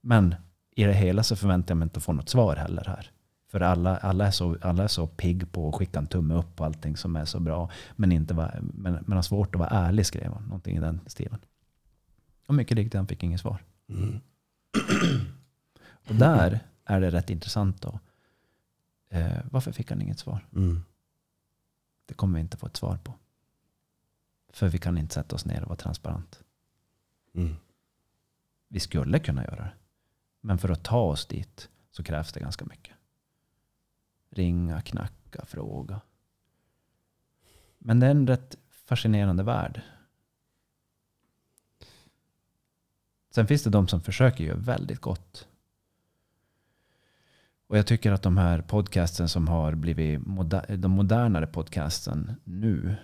[SPEAKER 2] Men i det hela så förväntar jag mig inte att få något svar heller här. För alla, alla, är så, alla är så pigg på att skicka en tumme upp på allting som är så bra. Men, inte var, men, men har svårt att vara ärlig, skrev han. Någonting i den stilen. Och mycket riktigt, han fick inget svar.
[SPEAKER 1] Mm.
[SPEAKER 2] Och där är det rätt intressant då. Eh, varför fick han inget svar?
[SPEAKER 1] Mm.
[SPEAKER 2] Det kommer vi inte få ett svar på. För vi kan inte sätta oss ner och vara transparent.
[SPEAKER 1] Mm.
[SPEAKER 2] Vi skulle kunna göra det. Men för att ta oss dit så krävs det ganska mycket. Ringa, knacka, fråga. Men det är en rätt fascinerande värld. Sen finns det de som försöker göra väldigt gott. Och jag tycker att de här podcasten som har blivit moder- de modernare podcasten nu,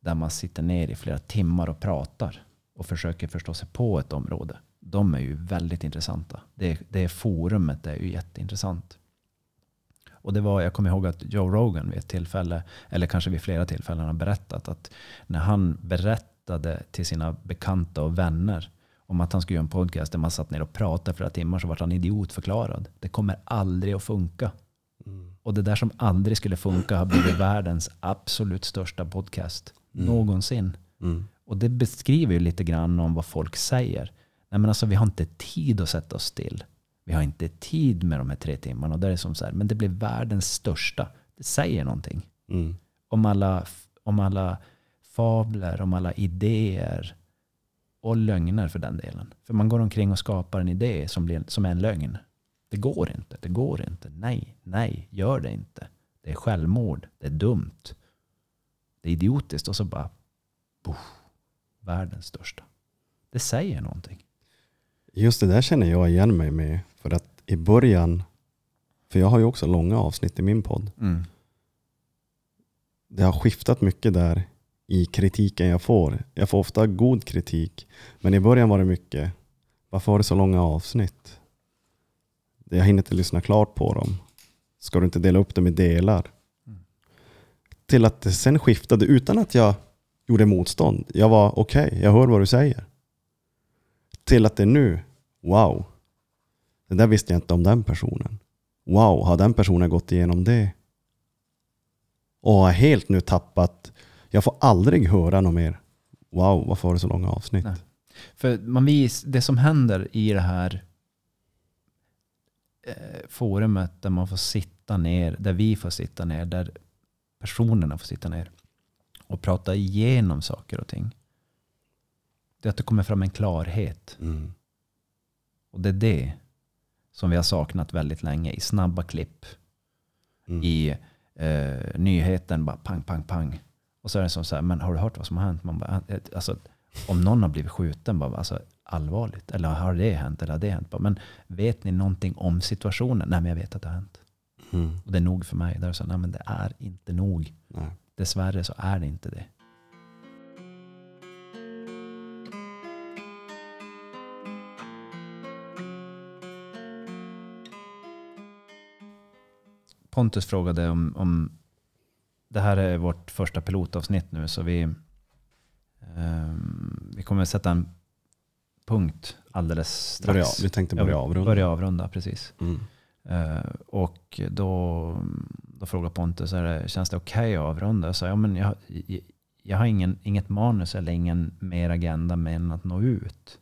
[SPEAKER 2] där man sitter ner i flera timmar och pratar och försöker förstå sig på ett område. De är ju väldigt intressanta. Det, det forumet är ju jätteintressant. Och det var, jag kommer ihåg att Joe Rogan vid ett tillfälle, eller kanske vid flera tillfällen har berättat att när han berättade till sina bekanta och vänner om att han skulle göra en podcast där man satt ner och pratade flera timmar så vart han idiotförklarad. Det kommer aldrig att funka.
[SPEAKER 1] Mm.
[SPEAKER 2] Och det där som aldrig skulle funka har blivit världens absolut största podcast någonsin.
[SPEAKER 1] Mm.
[SPEAKER 2] Och det beskriver ju lite grann om vad folk säger. Nej men alltså vi har inte tid att sätta oss still. Vi har inte tid med de här tre timmarna. Och det är som så här, men det blir världens största. Det säger någonting.
[SPEAKER 1] Mm.
[SPEAKER 2] Om alla, om alla fabler, om alla idéer och lögner för den delen. För man går omkring och skapar en idé som, blir, som är en lögn. Det går inte, det går inte. Nej, nej, gör det inte. Det är självmord, det är dumt. Det är idiotiskt och så bara, boff, världens största. Det säger någonting.
[SPEAKER 1] Just det där känner jag igen mig med. För att i början, för jag har ju också långa avsnitt i min podd.
[SPEAKER 2] Mm.
[SPEAKER 1] Det har skiftat mycket där i kritiken jag får. Jag får ofta god kritik. Men i början var det mycket, varför har du så långa avsnitt? Jag hinner inte lyssna klart på dem. Ska du inte dela upp dem i delar?
[SPEAKER 2] Mm.
[SPEAKER 1] Till att det sen skiftade utan att jag gjorde motstånd. Jag var okej, jag hör vad du säger. Till att det nu, wow. Det där visste jag inte om den personen. Wow, har den personen gått igenom det? Och har helt nu tappat, jag får aldrig höra något mer. Wow, varför har du så långa avsnitt?
[SPEAKER 2] Nej. För man vis, det som händer i det här eh, forumet där man får sitta ner, där vi får sitta ner, där personerna får sitta ner och prata igenom saker och ting. Det är att det kommer fram en klarhet.
[SPEAKER 1] Mm.
[SPEAKER 2] Och det är det som vi har saknat väldigt länge i snabba klipp.
[SPEAKER 1] Mm.
[SPEAKER 2] I eh, nyheten, bara pang, pang, pang. Och så är det som så här, men har du hört vad som har hänt? Man bara, eh, alltså, om någon har blivit skjuten, bara, alltså, allvarligt. Eller har det hänt? Eller har det hänt? Bara, men vet ni någonting om situationen? Nej, men jag vet att det har hänt.
[SPEAKER 1] Mm.
[SPEAKER 2] Och det är nog för mig. Där så, nej, men det är inte nog.
[SPEAKER 1] Nej.
[SPEAKER 2] Dessvärre så är det inte det. Pontus frågade om, om det här är vårt första pilotavsnitt nu så vi, ehm, vi kommer sätta en punkt alldeles strax.
[SPEAKER 1] Börja, du tänkte börja
[SPEAKER 2] Ja,
[SPEAKER 1] avrunda?
[SPEAKER 2] Börja avrunda, precis.
[SPEAKER 1] Mm.
[SPEAKER 2] Eh, och då, då frågade Pontus, är det, känns det okej att avrunda? Jag sa, ja, men jag, jag, har ingen, inget manus eller ingen mer agenda mer än att nå ut.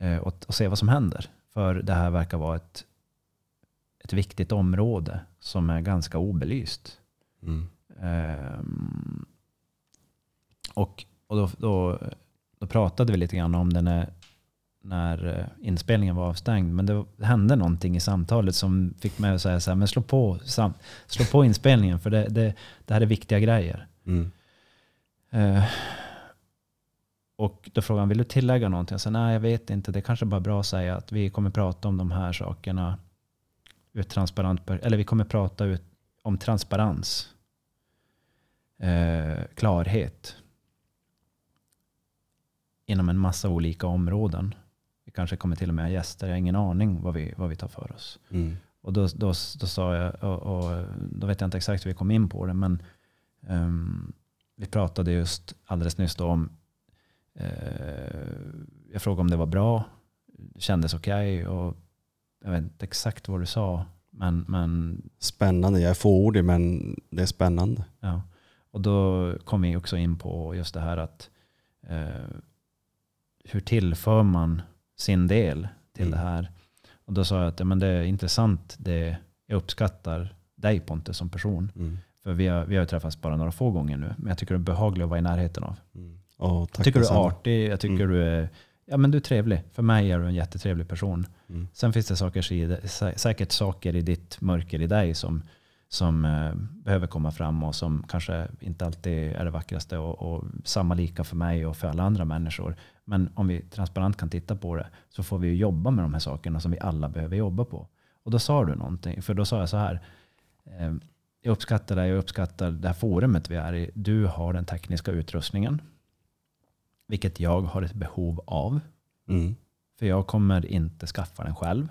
[SPEAKER 2] eh, och, och se vad som händer. För det här verkar vara ett, ett viktigt område som är ganska obelyst.
[SPEAKER 1] Mm.
[SPEAKER 2] Ehm, och och då, då, då pratade vi lite grann om det när, när eh, inspelningen var avstängd. Men det hände någonting i samtalet som fick mig att säga så här, men slå på, sam, slå på inspelningen för det, det, det här är viktiga grejer.
[SPEAKER 1] Mm.
[SPEAKER 2] Eh, och då frågade han, vill du tillägga någonting? Jag sa, nej jag vet inte, det är kanske bara bra att säga att vi kommer prata om de här sakerna ur ett transparent, eller vi kommer prata ut om transparens, eh, klarhet inom en massa olika områden. Vi kanske kommer till och med ha gäster, jag har ingen aning vad vi, vad vi tar för oss.
[SPEAKER 1] Mm.
[SPEAKER 2] Och då, då, då sa jag, och, och då vet jag inte exakt hur vi kom in på det, men ehm, vi pratade just alldeles nyss då om, eh, jag frågade om det var bra, kändes okej och jag vet inte exakt vad du sa, men, men
[SPEAKER 1] Spännande, jag är fåordig men det är spännande.
[SPEAKER 2] Ja. Och då kom vi också in på just det här att eh, hur tillför man sin del till
[SPEAKER 1] Mm.
[SPEAKER 2] det här? Och då sa jag att ja, men det är intressant, det, jag uppskattar dig Pontus som person.
[SPEAKER 1] Mm.
[SPEAKER 2] För vi har, vi har ju träffats bara några få gånger nu, men jag tycker du är behaglig att vara i närheten av.
[SPEAKER 1] Mm. Och
[SPEAKER 2] Jag tycker du är artig, jag tycker
[SPEAKER 1] Mm.
[SPEAKER 2] du är, ja, men du är trevlig. För mig är du en jättetrevlig person.
[SPEAKER 1] Mm.
[SPEAKER 2] Sen finns det saker, säkert saker i ditt mörker i dig som, som eh, behöver komma fram och som kanske inte alltid är det vackraste. Och, och samma lika för mig och för alla andra människor. Men om vi transparent kan titta på det så får vi ju jobba med de här sakerna som vi alla behöver jobba på. Och då sa du någonting, för då sa jag så här. Eh, jag uppskattar dig, jag uppskattar det här forumet vi är i. Du har den tekniska utrustningen. Vilket jag har ett behov av.
[SPEAKER 1] Mm.
[SPEAKER 2] För jag kommer inte skaffa den själv.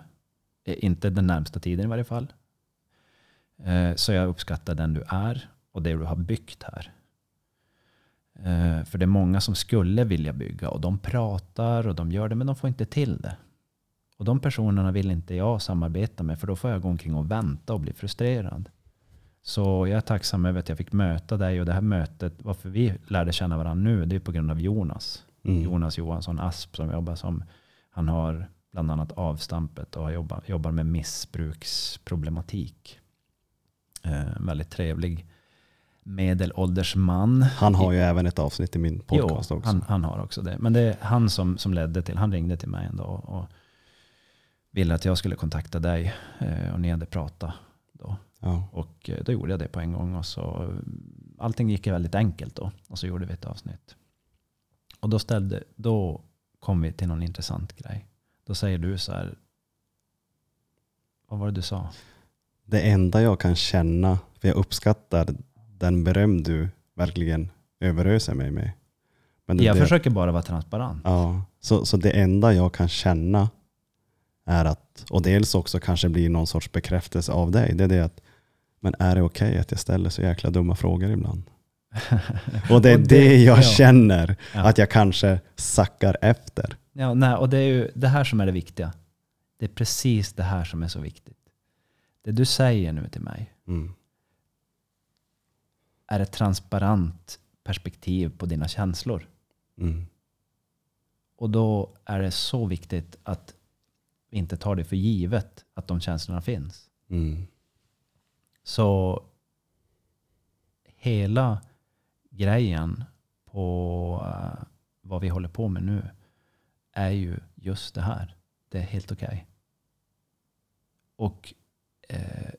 [SPEAKER 2] Eh, Inte den närmsta tiden i varje fall. Eh, Så jag uppskattar den du är och det du har byggt här. Eh, För det är många som skulle vilja bygga och de pratar och de gör det men de får inte till det. Och de personerna vill inte jag samarbeta med för då får jag gå omkring och vänta och bli frustrerad. Så jag är tacksam över att jag fick möta dig och det här mötet, varför vi lärde känna varandra nu, det är på grund av Jonas.
[SPEAKER 1] Mm.
[SPEAKER 2] Jonas Johansson Asp som jobbar som, han har bland annat avstampet och jobbar, jobbar med missbruksproblematik. Eh, väldigt trevlig medelålders man.
[SPEAKER 1] Han har ju även ett avsnitt i min podcast
[SPEAKER 2] jo,
[SPEAKER 1] också.
[SPEAKER 2] Han, han har också det. Men det är han som, som ledde till, han ringde till mig en dag och ville att jag skulle kontakta dig eh, och ni hade pratat.
[SPEAKER 1] Ja.
[SPEAKER 2] Och eh, då gjorde jag det på en gång. Och så, allting gick väldigt enkelt då. Och så gjorde vi ett avsnitt. Och då, ställde, då kom vi till någon intressant grej. Då säger du så här. Vad var det du sa?
[SPEAKER 1] Det enda jag kan känna, för jag uppskattar den beröm du verkligen överöser mig med. Men det,
[SPEAKER 2] Jag
[SPEAKER 1] det,
[SPEAKER 2] försöker bara vara transparent.
[SPEAKER 1] Ja, så, så det enda jag kan känna är att, och dels också kanske blir någon sorts bekräftelse av dig, det är det att, men är det okej att jag ställer så jäkla dumma frågor ibland? Och det är
[SPEAKER 2] Och
[SPEAKER 1] det,
[SPEAKER 2] det-
[SPEAKER 1] jag
[SPEAKER 2] ja.
[SPEAKER 1] känner,
[SPEAKER 2] Ja.
[SPEAKER 1] att jag kanske sackar efter.
[SPEAKER 2] Ja, nej, och det är ju det här som är det viktiga. Det är precis det här som är så viktigt. Det du säger nu till mig
[SPEAKER 1] Mm.
[SPEAKER 2] är ett transparent perspektiv på dina känslor.
[SPEAKER 1] Mm.
[SPEAKER 2] Och då är det så viktigt att vi inte tar det för givet att de känslorna finns.
[SPEAKER 1] Mm.
[SPEAKER 2] Så hela grejen på eh, vad vi håller på med nu är ju just det här. Det är helt okej. Och eh,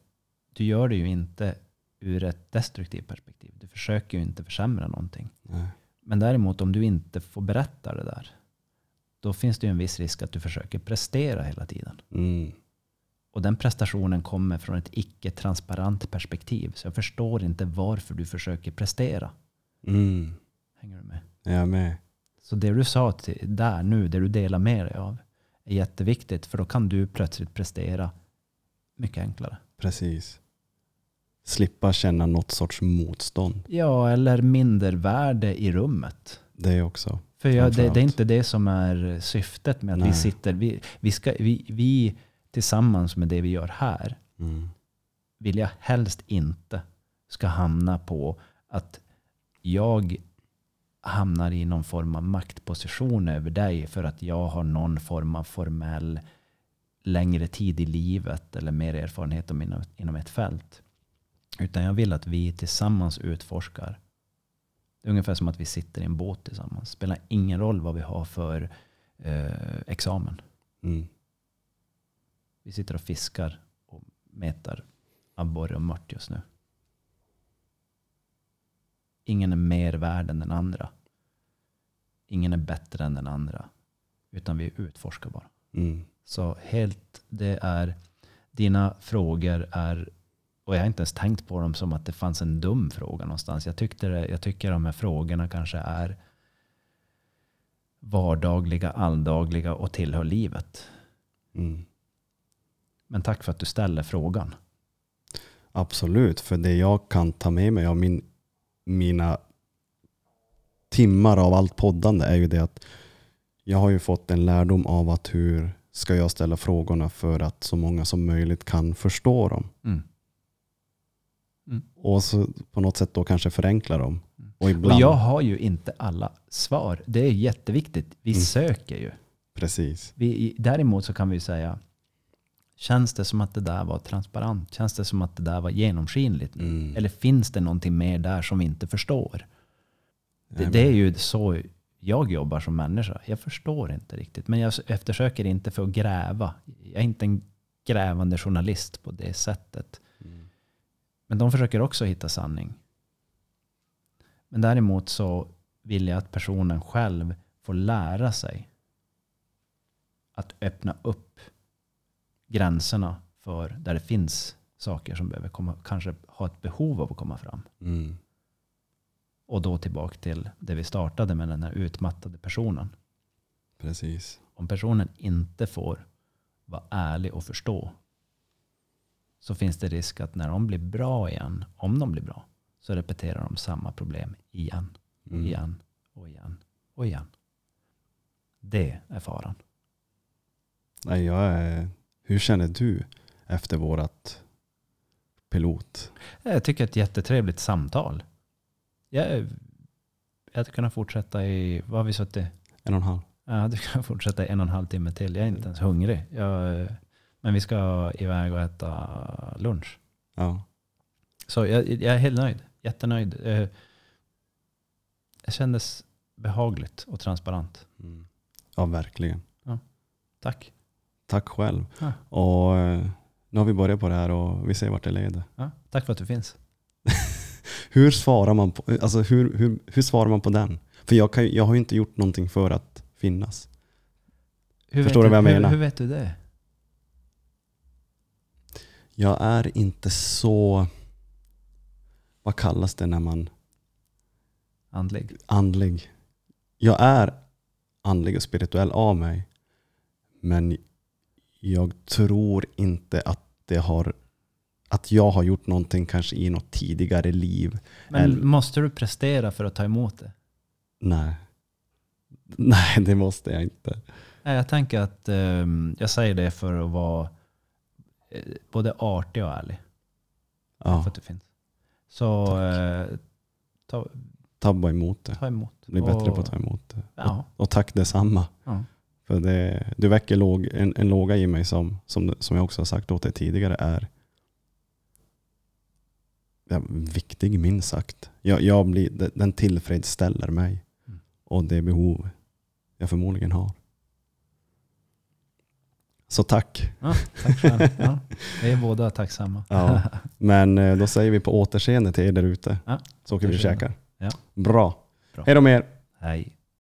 [SPEAKER 2] du gör det ju inte ur ett destruktivt perspektiv. Du försöker ju inte försämra någonting.
[SPEAKER 1] Nej.
[SPEAKER 2] Men däremot om du inte får berätta det där, då finns det ju en viss risk att du försöker prestera hela tiden.
[SPEAKER 1] Mm.
[SPEAKER 2] Och den prestationen kommer från ett icke-transparent perspektiv. Så jag förstår inte varför du försöker prestera.
[SPEAKER 1] Mm.
[SPEAKER 2] Hänger du med?
[SPEAKER 1] Jag med.
[SPEAKER 2] Så det du sa till, där nu, det du delar med dig av, är jätteviktigt. För då kan du plötsligt prestera mycket enklare.
[SPEAKER 1] Precis. Slippa känna något sorts motstånd.
[SPEAKER 2] Ja, eller mindervärde i rummet.
[SPEAKER 1] Det också.
[SPEAKER 2] För jag, det, det är inte det som är syftet med att vi
[SPEAKER 1] Nej.
[SPEAKER 2] sitter. Vi, vi, ska, vi, vi tillsammans med det vi gör här
[SPEAKER 1] Mm.
[SPEAKER 2] vill jag helst inte ska hamna på att jag hamnar i någon form av maktposition över dig för att jag har någon form av formell längre tid i livet eller mer erfarenhet om inom, inom ett fält. Utan jag vill att vi tillsammans utforskar. Det är ungefär som att vi sitter i en båt tillsammans. Det spelar ingen roll vad vi har för eh, examen.
[SPEAKER 1] Mm.
[SPEAKER 2] Vi sitter och fiskar och metar abborre och mört just nu. Ingen är mer värd än den andra. Ingen är bättre än den andra. Utan vi utforskar bara.
[SPEAKER 1] Mm.
[SPEAKER 2] Så helt, det är, dina frågor är, och jag har inte ens tänkt på dem som att det fanns en dum fråga någonstans. Jag, tyckte det, jag tycker de här frågorna kanske är vardagliga, alldagliga och tillhör livet.
[SPEAKER 1] Mm.
[SPEAKER 2] Men tack för att du ställer frågan.
[SPEAKER 1] Absolut, för det jag kan ta med mig av min, mina timmar av allt poddande är ju det att jag har ju fått en lärdom av att hur ska jag ställa frågorna för att så många som möjligt kan förstå dem.
[SPEAKER 2] Mm.
[SPEAKER 1] Och så på något sätt då kanske förenkla dem. Och
[SPEAKER 2] Och
[SPEAKER 1] ibland,
[SPEAKER 2] jag har ju inte alla svar. Det är jätteviktigt. Vi
[SPEAKER 1] Mm.
[SPEAKER 2] söker ju.
[SPEAKER 1] precis.
[SPEAKER 2] Vi, däremot så kan vi säga, känns det som att det där var transparent? Känns det som att det där var genomskinligt?
[SPEAKER 1] Mm.
[SPEAKER 2] Eller finns det någonting mer där som vi inte förstår? Det, det är ju så jag jobbar som människa. Jag förstår inte riktigt. Men jag eftersöker inte för att gräva. Jag är inte en grävande journalist på det sättet.
[SPEAKER 1] Mm.
[SPEAKER 2] Men de försöker också hitta sanning. Men däremot så vill jag att personen själv får lära sig att öppna upp gränserna för där det finns saker som behöver komma, kanske ha ett behov av att komma fram.
[SPEAKER 1] Mm.
[SPEAKER 2] Och då tillbaka till det vi startade med den här utmattade personen.
[SPEAKER 1] Precis.
[SPEAKER 2] Om personen inte får vara ärlig och förstå så finns det risk att när de blir bra igen, om de blir bra, så repeterar de samma problem igen,
[SPEAKER 1] Mm.
[SPEAKER 2] igen och igen och igen. Det är faran.
[SPEAKER 1] Nej, jag är, hur känner du efter vårat pilot?
[SPEAKER 2] Jag tycker ett jättetrevligt samtal. Jag, jag hade kunnat fortsätta i, vad har vi suttit?
[SPEAKER 1] En och en halv?
[SPEAKER 2] Jag hade kunnat fortsätta i en och en halv timme till. Jag är inte ens hungrig. Jag, men vi ska iväg och äta lunch.
[SPEAKER 1] Ja.
[SPEAKER 2] Så jag, jag är helt nöjd. Jättenöjd. Eh, Det kändes behagligt och transparent.
[SPEAKER 1] Mm. Ja, verkligen.
[SPEAKER 2] Tack.
[SPEAKER 1] Tack själv.
[SPEAKER 2] Ja.
[SPEAKER 1] Och eh, nu har vi börjat på det här och vi ser vart det leder.
[SPEAKER 2] Ja, tack för att du finns.
[SPEAKER 1] Hur svarar man på, alltså hur, hur, hur svarar man på den? För jag, kan, jag har ju inte gjort någonting för att finnas.
[SPEAKER 2] Hur
[SPEAKER 1] Förstår du vad jag
[SPEAKER 2] hur,
[SPEAKER 1] menar?
[SPEAKER 2] Hur vet du det?
[SPEAKER 1] Jag är inte så, vad kallas det när man,
[SPEAKER 2] Andlig.
[SPEAKER 1] andlig. Jag är andlig och spirituell av mig. Men jag tror inte att det har, att jag har gjort någonting kanske i något tidigare liv.
[SPEAKER 2] Men
[SPEAKER 1] Eller-
[SPEAKER 2] måste du prestera för att ta emot det?
[SPEAKER 1] Nej. Nej, det måste jag inte.
[SPEAKER 2] Nej, Jag tänker att ehm, jag säger det för att vara eh, både artig och ärlig.
[SPEAKER 1] Ja,
[SPEAKER 2] För att det finns. Så eh, ta,
[SPEAKER 1] ta bara emot det.
[SPEAKER 2] ta emot.
[SPEAKER 1] Bli bättre
[SPEAKER 2] Och-
[SPEAKER 1] på att ta emot det.
[SPEAKER 2] Ja.
[SPEAKER 1] Och tack detsamma.
[SPEAKER 2] Ja.
[SPEAKER 1] För det, du väcker låg, en, en låga i mig som, som, som jag också har sagt åt dig tidigare är ja, viktig minst sagt. Jag, jag blir, den- tillfredsställer mig
[SPEAKER 2] Mm.
[SPEAKER 1] och det behov jag förmodligen har. Så tack.
[SPEAKER 2] Ja, tack själv. Ja, vi är båda tacksamma.
[SPEAKER 1] Ja. Men eh, då säger vi på återseende till er där ute.
[SPEAKER 2] Ja,
[SPEAKER 1] Så åker vi och käkar.
[SPEAKER 2] Ja.
[SPEAKER 1] Bra.
[SPEAKER 2] Bra.
[SPEAKER 1] Hej då med er.
[SPEAKER 2] Hej.